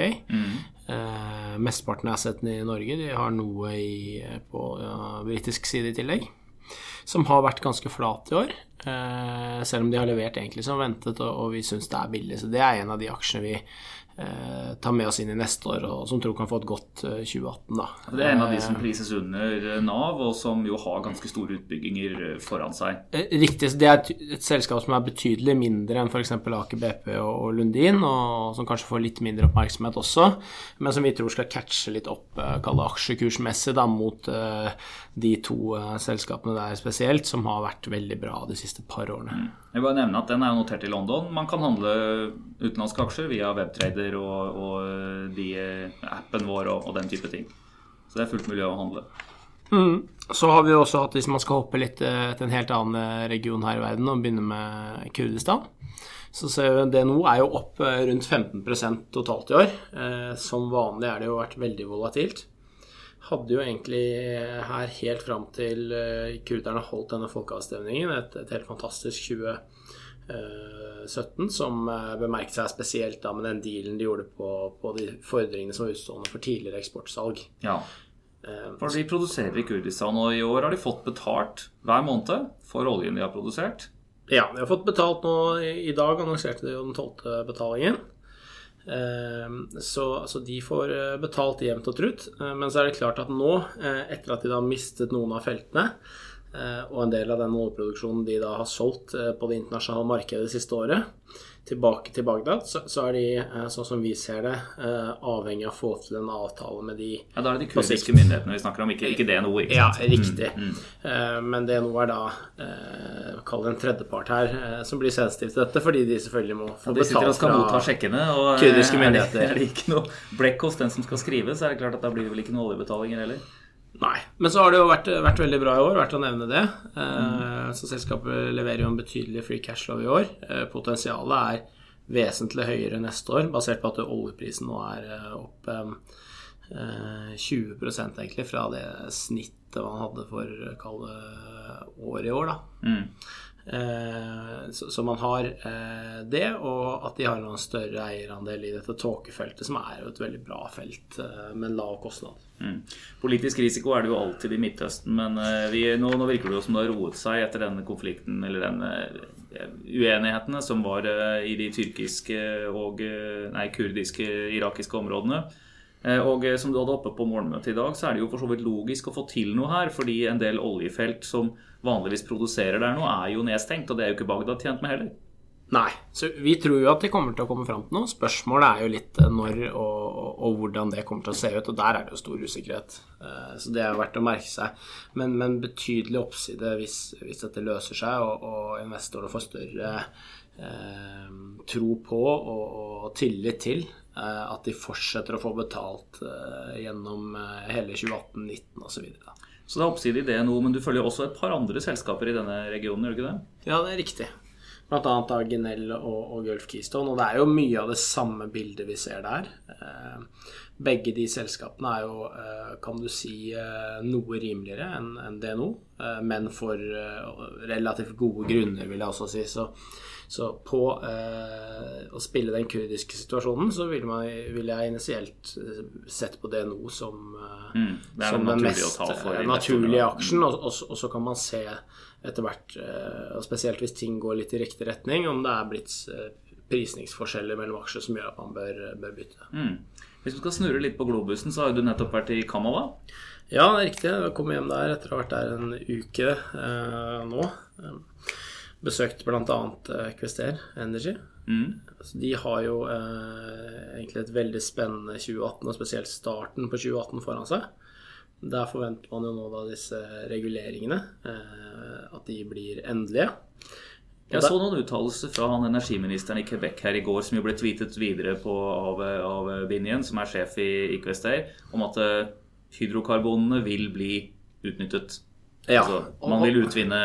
Eh, mesteparten av assetene i Norge. De har noe i, på ja, britisk side i tillegg. Som har vært ganske flat i år. Eh, selv om de har levert egentlig som ventet, og, og vi syns det er billig. Så det er en av de aksjene vi eh, tar med oss inn i neste år, og som tror kan få et godt eh, 2018, da.
Det er en av de som prises under eh, Nav, og som jo har ganske store utbygginger eh, foran seg.
Eh, Riktig. Det er et, selskap som er betydelig mindre enn f.eks. Aker BP og, Lundin, og som kanskje får litt mindre oppmerksomhet også, men som vi tror skal catche litt opp, eh, kalle aksjekursmessig, da, mot eh, de to eh, selskapene der spesielt, som har vært veldig bra de siste par årene.
Jeg vil bare nevne at Den er notert i London. Man kan handle utenlandske aksjer via webtrader og, og de, eh, appen vår og, og den type ting. Så det er fullt mulig å handle.
Så har vi også hatt, hvis man skal hoppe litt eh, til en helt annen eh, region her i verden og begynne med Kurdistan, så ser vi DNO er jo opp eh, rundt 15% totalt i år. Eh, Som vanlig er det jo vært veldig volatilt. Hadde jo egentlig eh, her helt fram til eh, kurderne holdt denne folkeavstemningen, et, et helt fantastisk 2017, som eh, bemerket seg spesielt da med den dealen de gjorde på, på de fordringene som var utstående for tidligere eksportsalg.
Ja,
Eh,
for De produserer i Kurdistan, og i år har de fått betalt hver måned for oljen de har produsert.
Ja, vi har fått betalt nå i dag, annonserte de jo den tolvte betalingen. Eh, Så altså, de får eh, betalt jevnt og trutt. Eh, Men så er det klart at nå, eh, etter at de da har mistet noen av feltene, eh, og en del av den oljeproduksjonen de da har solgt eh, på det internasjonale markedet det siste året, tilbake til Bagdad, så, så er de, eh, sånn som vi ser det, eh, avhengig av å få til en avtale med de
Ja, Da er det de kurdiske myndighetene vi snakker om, ikke, ikke DNO. ikke
ja,
riktig.
riktig. mm. Men det er da eh, Kall det en tredjepart her eh, som blir sensitiv til dette, fordi de selvfølgelig må få
De sitter og
betalt
skal motta
fra
sjekkene, og kurdiske
kurdiske
er det-
myndigheter.
Er det ikke noe blekk hos den som skal skrive, så er det klart at da blir det vel ikke noen oljebetalinger heller.
Nei. Men så har det jo vært, vært veldig bra i år, verdt å nevne det. Eh, Så selskapet leverer jo en betydelig free cash flow i år. Eh, Potensialet er vesentlig høyere neste år, basert på at oljeprisen nå er eh, opp eh, 20% egentlig fra det snittet man hadde for kalde år i år, da.
Mm.
Eh, Så, man har eh, det, og at de har en større eierandel i dette tåkefeltet, som er jo et veldig bra felt men med lav kostnad.
Mm. Politisk risiko er det jo alltid i Midtøsten, men eh, vi, nå, nå virker det jo som det har roet seg etter denne konflikten, eller denne eh, uenighetene som var eh, i de tyrkiske og eh, nei, kurdiske, irakiske områdene. Eh, Og eh, som du hadde oppe på morgenmøtet i dag, så er det jo for så vidt logisk å få til noe her, fordi en del oljefelt som vanligvis produserer der nå, er jo nedstengt, og det er jo ikke Bagdad tjent med heller.
Nei, så vi tror jo at de kommer til å komme fram til noe. Spørsmålet er jo litt eh, når og, og, og hvordan det kommer til å se ut, og der er det jo stor usikkerhet. Så det er verdt å merke seg. Men, men betydelig oppside hvis, hvis dette løser seg, og, og investorene får større eh, tro på og, tillit til at de fortsetter å få betalt eh, gjennom eh, hele 2018, 2019 osv.
Så så det er oppside i det nå, men du følger også et par andre selskaper i denne regionen, gjør du ikke det?
Ja, det er riktig. Blant annet da Genell og, og Gulf Keystone. Og det er jo mye av det samme bildet vi ser der. Eh, begge de selskapene er jo, eh, kan du si, eh, noe rimeligere enn DNO. Eh, men for eh, relativt gode grunner, vil jeg også si. Så, så på eh, å spille den kurdiske situasjonen, så ville man- ville jeg initielt eh, sett på DNO som, eh,
Mm, det
som
den
mest eh, naturlige aksjen. Og, og, og så kan man se etter hvert, eh, og spesielt hvis ting går litt i riktig retning, om det er blitt prisningsforskjeller mellom aksjer som gjør at man bør, bør bytte.
Mm. Hvis du skal snurre litt på globusen, så har du nettopp vært i Canada.
Ja, det er riktig. Jeg kom hjem der etter å ha vært der en uke eh, nå. Eh, Besøkt bl.a. Eh, Quester Energy.
Mm.
Altså, de har jo eh, egentlig et veldig spennende 2018, og spesielt starten på 2018 foran seg. Der forventer man jo nå da disse reguleringene, eh, at de blir endelige.
Jeg så noen uttalelser fra han energiministeren i Quebec her i går, som jo ble tweetet videre på, av, av Binien, som er sjef i, i om at eh, hydrokarbonene vil bli utnyttet.
Ja.
Altså, man vil utvinne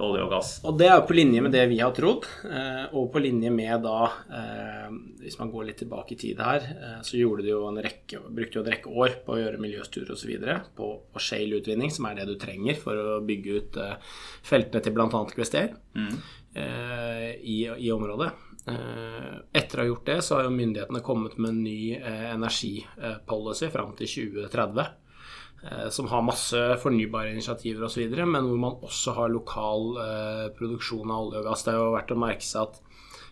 olje og gass.
Og det er jo på linje med det vi har trodd, eh, og på linje med da eh, Hvis man går litt tilbake i tid her, eh, så gjorde de jo en rekke, brukte jo en rekke år på å gjøre miljøstudier osv. på, på shale-utvinning, som er det du trenger for å bygge ut feltene til bl.a. Kvester
Mm.
i, i området. Etter å ha gjort det, så har jo myndighetene kommet med en ny energipolicy fram til 2030 som har masse fornybare initiativer osv., men hvor man også har lokal eh, produksjon av olje og gass. Det er jo verdt å merke seg at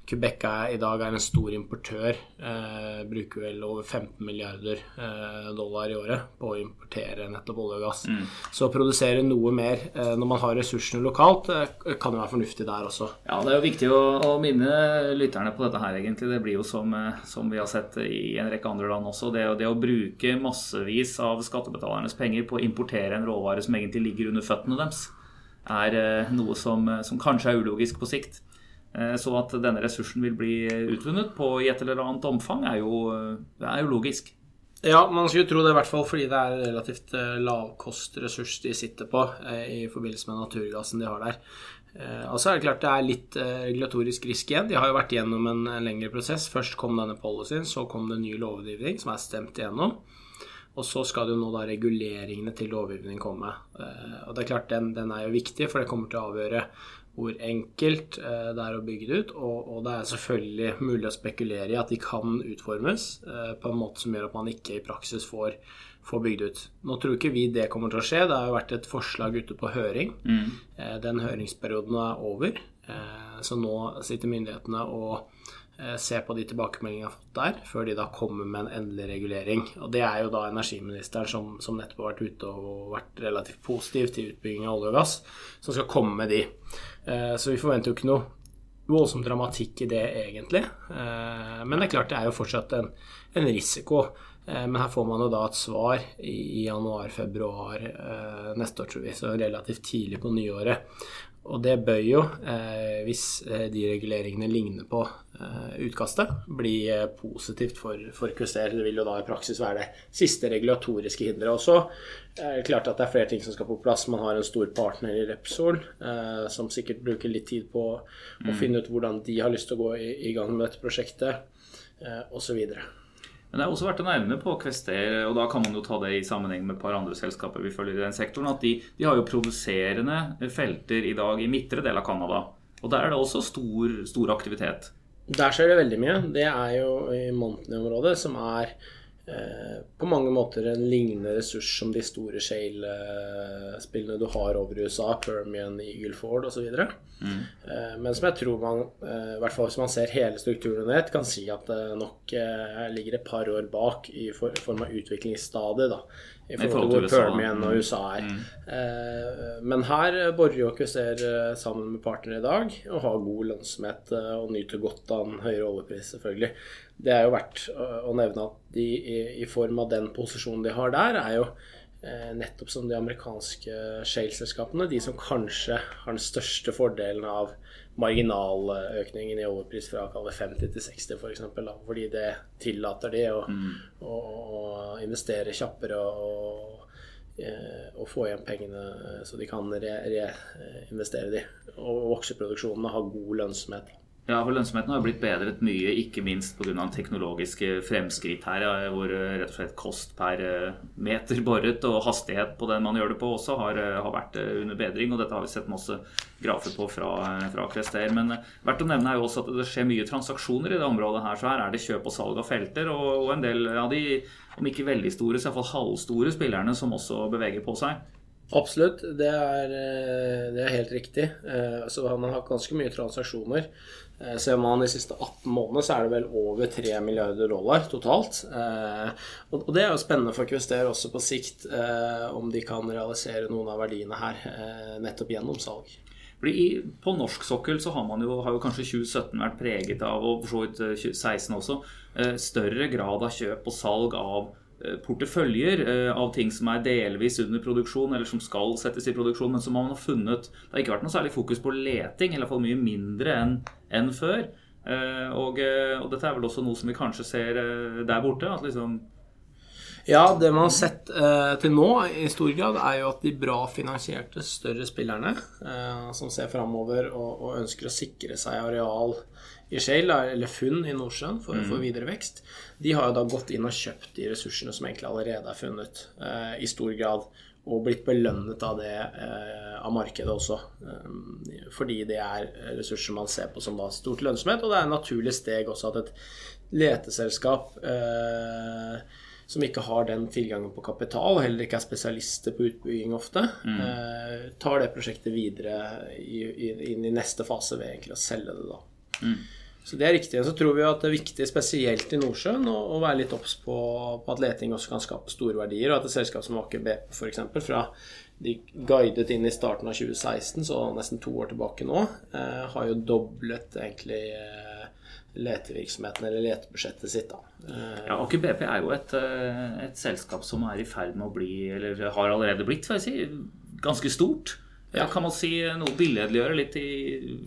Quebec er, i dag er en stor importør. Eh, bruker vel over 15 milliarder eh, dollar i året på å importere nettopp olje og gass.
Mm.
Så å produsere noe mer eh, når man har ressursene lokalt, eh, kan jo være fornuftig der også.
Ja, Det er jo viktig å, å minne lytterne på dette her, egentlig. Det blir jo som, eh, som vi har sett i en rekke andre land også. Det, det å bruke massevis av skattebetalernes penger på å importere en råvare som egentlig ligger under føttene deres, er eh, noe som, som kanskje er ulogisk på sikt. Eh, Så at denne ressursen vil bli utvunnet på i et eller annet omfang, er jo, er jo logisk.
Ja, man skulle tro det i hvert fall fordi det er relativt eh, lavkostressurs de sitter på eh, i forbindelse med naturgassen de har der. Eh, Og så er det klart det er litt eh, regulatorisk risk igjen. De har jo vært gjennom en, en lengre prosess. Først kom denne policyen, så kom det ny lovgivning som er stemt igjennom. Og så skal det jo nå da reguleringene til lovgivning komme. Eh, Og det er klart den, den er jo viktig, for det kommer til å avgjøre hvor enkelt eh, det er å bygge det ut. Og, og det er selvfølgelig mulig å spekulere i at de kan utformes eh, på en måte som gjør at man ikke i praksis får, får bygd ut. Nå tror ikke vi det kommer til å skje. Det har jo vært et forslag ute på høring. Eh, Den høringsperioden er over. Så nå sitter myndighetene og ser på de tilbakemeldingene jeg har fått der, før de da kommer med en endelig regulering. Og det er jo da energiministeren som, som nettopp har vært ute og vært relativt positiv til utbygging av olje og gass, som skal komme med de. Eh, Så vi forventer jo ikke noe voldsom dramatikk i det, egentlig. Eh, Men det er klart det er jo fortsatt en, en risiko. Eh, Men her får man jo da et svar i januar-februar neste år, tror vi, så relativt tidlig på nyåret. Og det bør jo, hvis de reguleringene ligner på utkastet, bli positivt for, for QSR. Det vil jo da i praksis være det siste regulatoriske hinderet. Og så er klart at det er flere ting som skal på plass. Man har en stor partner i Repsol eh, som sikkert bruker litt tid på å finne ut hvordan de har lyst til å gå i, i gang med dette prosjektet, eh, osv.
Men det er også verdt å nevne på Kvester, og da kan man jo ta det i sammenheng med et par andre selskaper vi følger i den sektoren, at de, de har jo produserende felter i dag i midtre del av Canada. Og der er det også stor, stor aktivitet.
Der skjer det veldig mye. Det er jo i Montney-området, som er eh, på mange måter en lignende ressurs som de store shale-spillene du har over i USA, Permian, Eagle Ford osv.
Mm.
Eh, men som jeg tror man, eh, i hvert fall hvis man ser hele strukturen under ett, kan si at det nok eh, ligger et par år bak i for, form av utviklingsstadiet. da, I forhold, til hvor
USA.
Permian og USA er. Eh, men her borer jo QSR eh, sammen med partnere i dag og har god lønnsomhet eh, og nyter godt av en høyere oljepris, selvfølgelig. Det er jo verdt å, å nevne at de i, i form av den posisjonen de har der, er jo eh, nettopp som de amerikanske shale-selskapene, de som kanskje har den største fordelen av marginaløkningen i overpris fra 50 til 60 f.eks. Fordi det tillater de å, å, å investere kjappere og, eh, og få igjen pengene eh, så de kan reinvestere de. Og vokseproduksjonene har god lønnsomhet.
Ja, for Lønnsomheten har jo blitt bedret mye, ikke minst pga. teknologiske fremskritt her, hvor eh, rett og slett kost per eh, meter boret og hastighet på den man gjør det på, også har, eh, har vært under bedring. og Dette har vi sett masse grafer på fra, fra Kvester. Men verdt å nevne er jo også at det skjer mye transaksjoner i det området her. Så her er det kjøp og salg av felter, og, og en del av de, om ikke veldig store, så iallfall halvstore spillerne som også beveger på seg.
Absolutt, det er, det er helt riktig. så Så har man hatt ganske mye transaksjoner. Eh, Ser man de siste 18 månedene, så er det vel over 3 milliarder dollar totalt. Eh, Og det er jo spennende for QSTR også på sikt, eh, om de kan realisere noen av verdiene her nettopp gjennom salg.
Fordi På norsk sokkel så har man jo, har jo kanskje 2017 vært preget av, og for så vidt eh, 2016 også, større grad av kjøp og salg av porteføljer eh, av ting som er delvis under produksjon, eller som skal settes i produksjon, men som man har funnet Det har ikke vært noe særlig fokus på leting, i hvert fall mye mindre enn en før. Eh, Og, eh, og dette er vel også noe som vi kanskje ser eh, der borte. At liksom
Ja, det man har sett eh, til nå i stor grad, er jo at de bra finansierte større spillerne eh, som ser framover og, og ønsker å sikre seg areal i shale, eller funn i Nordsjøen for, for videre vekst, de har jo da gått inn og kjøpt de ressursene som egentlig allerede er funnet, eh, i stor grad. Og blitt belønnet av det eh, av markedet også. Eh, fordi det er ressurser man ser på som da stort lønnsomhet, og det er en naturlig steg også at et leteselskap eh, som ikke har den tilgangen på kapital, og heller ikke er spesialister på utbygging ofte, eh, tar det prosjektet videre i, i, inn i neste fase ved egentlig å selge det, da. Så det er riktig. Så tror vi at det er viktig, spesielt i Nordsjøen, å, være litt obs på, at leting også kan skape store verdier, og at et selskap som Aker BP f.eks. fra de guidet inn i starten av 2016, så nesten to år tilbake nå, eh, har jo doblet egentlig eh, letevirksomheten, eller letebudsjettet sitt, da. Eh,
Ja, Aker BP er jo et, et selskap som er i ferd med å bli, eller har allerede blitt, får jeg si, ganske stort. Ja. Kan man si noe billedliggjøre litt i,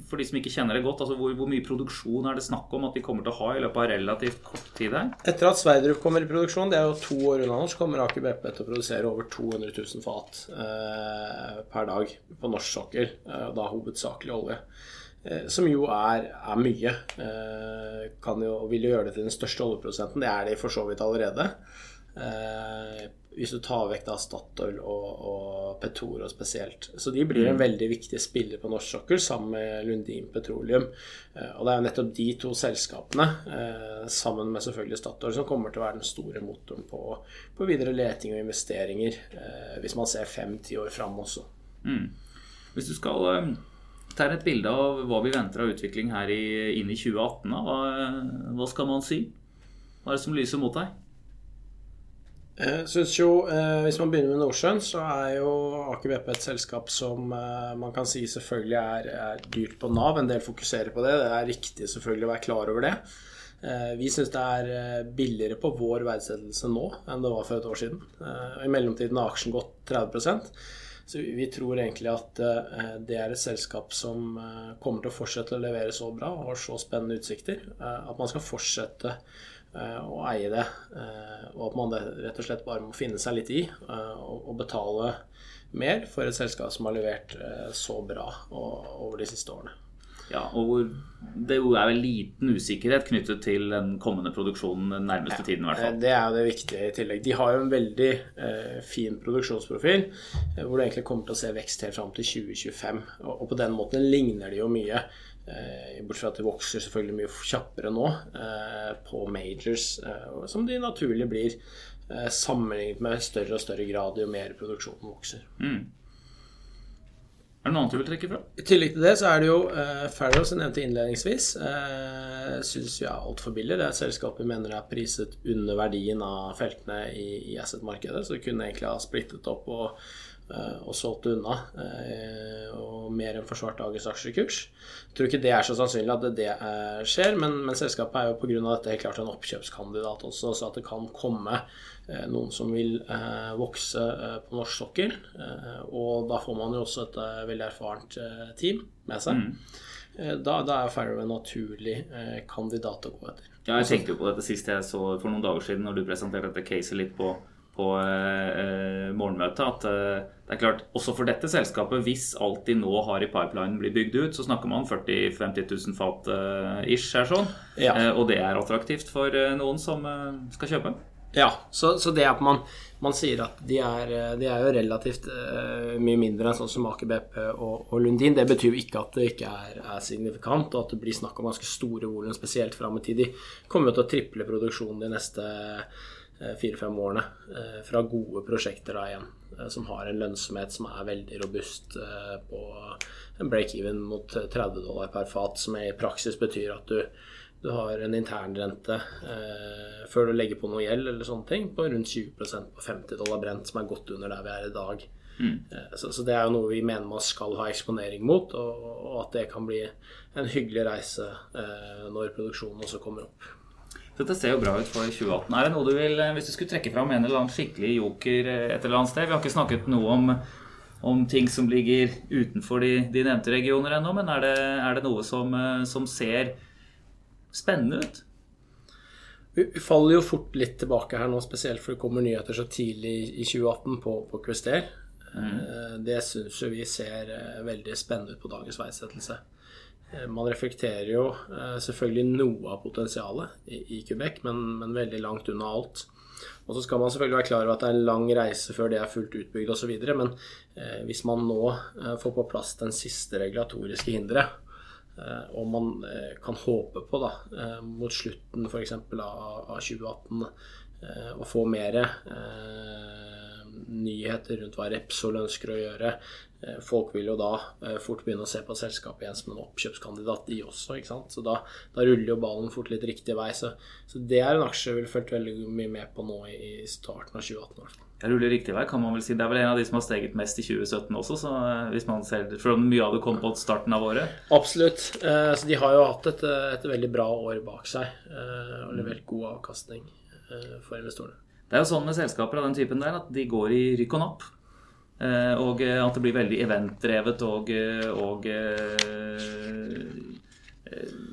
for de som ikke kjenner det godt? altså hvor, hvor mye produksjon er det snakk om at de kommer til å ha i løpet av relativt kort tid her?
Etter at Sverdrup kommer i produksjon, det er jo to år unna nå, så kommer Aker BP til å produsere over 200 000 fat eh, per dag på norsk sokkel. Eh, da hovedsakelig olje. Eh, som jo er, er mye. Eh, kan jo, og vil jo gjøre det til den største oljeprodusenten. Det er de for så vidt allerede. Eh, hvis du tar vekk da Statoil og, og Petoro spesielt. Så de blir en veldig viktig spiller på norsk sokkel sammen med Lundin Petroleum. Eh, og det er jo nettopp de to selskapene, eh, sammen med selvfølgelig Statoil, som kommer til å være den store motoren på, på videre leting og investeringer, eh, hvis man ser fem-ti år fram også.
Hvis du skal ta tegne et bilde av hva vi venter av utvikling her i, inn i 2018, da, hva, hva skal man si? Hva er det som lyser mot deg?
Jeg synes jo, eh, Hvis man begynner med Nordsjøen, så er jo Aker BP et selskap som eh, man kan si selvfølgelig er, er dyrt på Nav. En del fokuserer på det. Det er riktig selvfølgelig å være klar over det. Eh, vi syns det er eh, billigere på vår verdsettelse nå enn det var for et år siden. Eh, I mellomtiden har aksjen gått 30% så vi- tror egentlig at eh, det er et selskap som eh, kommer til å fortsette å levere så bra og har så spennende utsikter eh, at man skal fortsette eh, å eie det. eh, Og at man det rett og slett bare må finne seg litt i eh, og og betale mer for et selskap som har levert eh, så bra over de siste årene.
Ja, og hvor det er vel liten usikkerhet knyttet til den kommende produksjonen den nærmeste tiden. i hvert
Eh,
fall.
Det er jo det viktige i tillegg. De har jo en veldig eh, fin produksjonsprofil, eh, hvor du egentlig kommer til å se vekst helt fram til 2025. Og, og på den måten ligner de jo mye. Eh, bortsett fra at de vokser selvfølgelig mye kjappere nå eh, på majors, eh, som de naturlig blir eh, sammenlignet med større og større grad jo mer produksjonen vokser.
Er det noe annet du vil trekke fra?
I tillegg til det så er det jo eh, Farrow som jeg nevnte innledningsvis. eh, Syns vi er altfor billig. Det er et selskap vi mener er priset under verdien av feltene i, i asset-markedet. Så vi kunne egentlig ha splittet opp og, og solgte unna. eh, og mer enn forsvart dagens aksjekurs. Jeg tror ikke det er så sannsynlig at det, det eh, skjer, men, men selskapet er jo pga. dette helt klart en oppkjøpskandidat også, så at det kan komme eh, noen som vil eh, vokse eh, på norsk sokkel. Eh, og da får man jo også et eh, veldig erfarent eh, team med seg. Mm. Da, da er Farrow en naturlig eh, kandidat å gå etter.
Ja, jeg tenkte jo på dette sist jeg så for noen dager siden når du presenterte dette caset litt på, på eh, eh, morgenmøtet, at eh, det er klart, også for dette selskapet, hvis alt de nå har i pipeline blir bygd ut, så snakker man 40 000-50 000 fat eh, ish her sånn,
Ja.
Eh, og det er attraktivt for eh, noen som skal kjøpe.
Ja, så, så det at man, man sier at de er, de er jo relativt mye mindre enn sånn som Aker BP og, og Lundin, det betyr jo ikke at det ikke er, er signifikant, og at det blir snakk om ganske store volum, spesielt fram i tid. De kommer jo til å triple produksjonen de neste fire-fem årene eh, fra gode prosjekter da igjen, eh, som har en lønnsomhet som er veldig robust eh, på en break-even mot 30 dollar per fat, som i praksis betyr at du du har en internrente eh, før du legger på noe gjeld eller sånne ting, på rundt 20% på 50 dollar brent, som er godt under der vi er i dag. Eh, så, så det er jo noe vi mener man skal ha eksponering mot, og, og at det kan bli en hyggelig reise eh, når produksjonen også kommer opp.
Så dette ser jo bra ut for 2018. Er det noe du vil, eh, Hvis du skulle trekke fram en eller annen skikkelig joker eh, et eller annet sted Vi har ikke snakket noe om, om ting som ligger utenfor de, de nevnte regioner ennå, men er det, er det noe som, eh, som ser spennende ut?
Vi faller jo fort litt tilbake her nå, spesielt for det kommer nyheter så tidlig i 2018 på, på Quester. Mm. Det syns jo vi ser veldig spennende ut på dagens veisettelse. Eh, Man reflekterer jo eh, selvfølgelig noe av potensialet i, Quebec, men, men veldig langt unna alt. Og så skal man selvfølgelig være klar over at det er en lang reise før det er fullt utbygd osv. Men eh, hvis man nå eh, får på plass den siste regulatoriske hinderet, eh, og man eh, kan håpe på da, mot slutten f.eks. Av, av 2018 eh, å få mer nyheter rundt hva Repsol ønsker å gjøre. Eh, Folk vil jo da eh, fort begynne å se på selskapet igjen som en oppkjøpskandidat, de også. ikke sant? Så da, da ruller jo ballen fort litt riktig vei. Så, så det er en aksje jeg ville fulgt veldig mye med på nå i, starten av 2018. Altså.
Jeg ruller riktig vei, kan man vel si. Det er vel en av de som har steget mest i 2017 også, så eh, hvis man ser For mye av det kom på starten av året.
Absolutt. Så de har jo hatt et, et veldig bra år bak seg og levert god avkastning for investorene.
Det er jo sånn med selskaper av den typen der at de går i rykk og napp. Eh, Og eh, at det blir veldig eventdrevet og, eh, og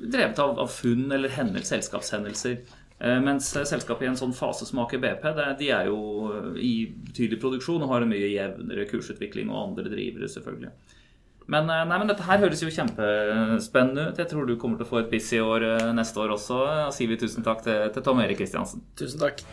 drevet av, av funn eller hendel, selskapshendelser. Mens selskapet i en sånn fase som Aker BP, de er jo i betydelig produksjon og har en mye jevnere kursutvikling og andre drivere, selvfølgelig. Men, nei, men dette her høres jo kjempespennende ut. Jeg tror du kommer til å få et busy år neste år også. Da sier vi tusen takk til, til Tom Erik Kristiansen.
Tusen takk.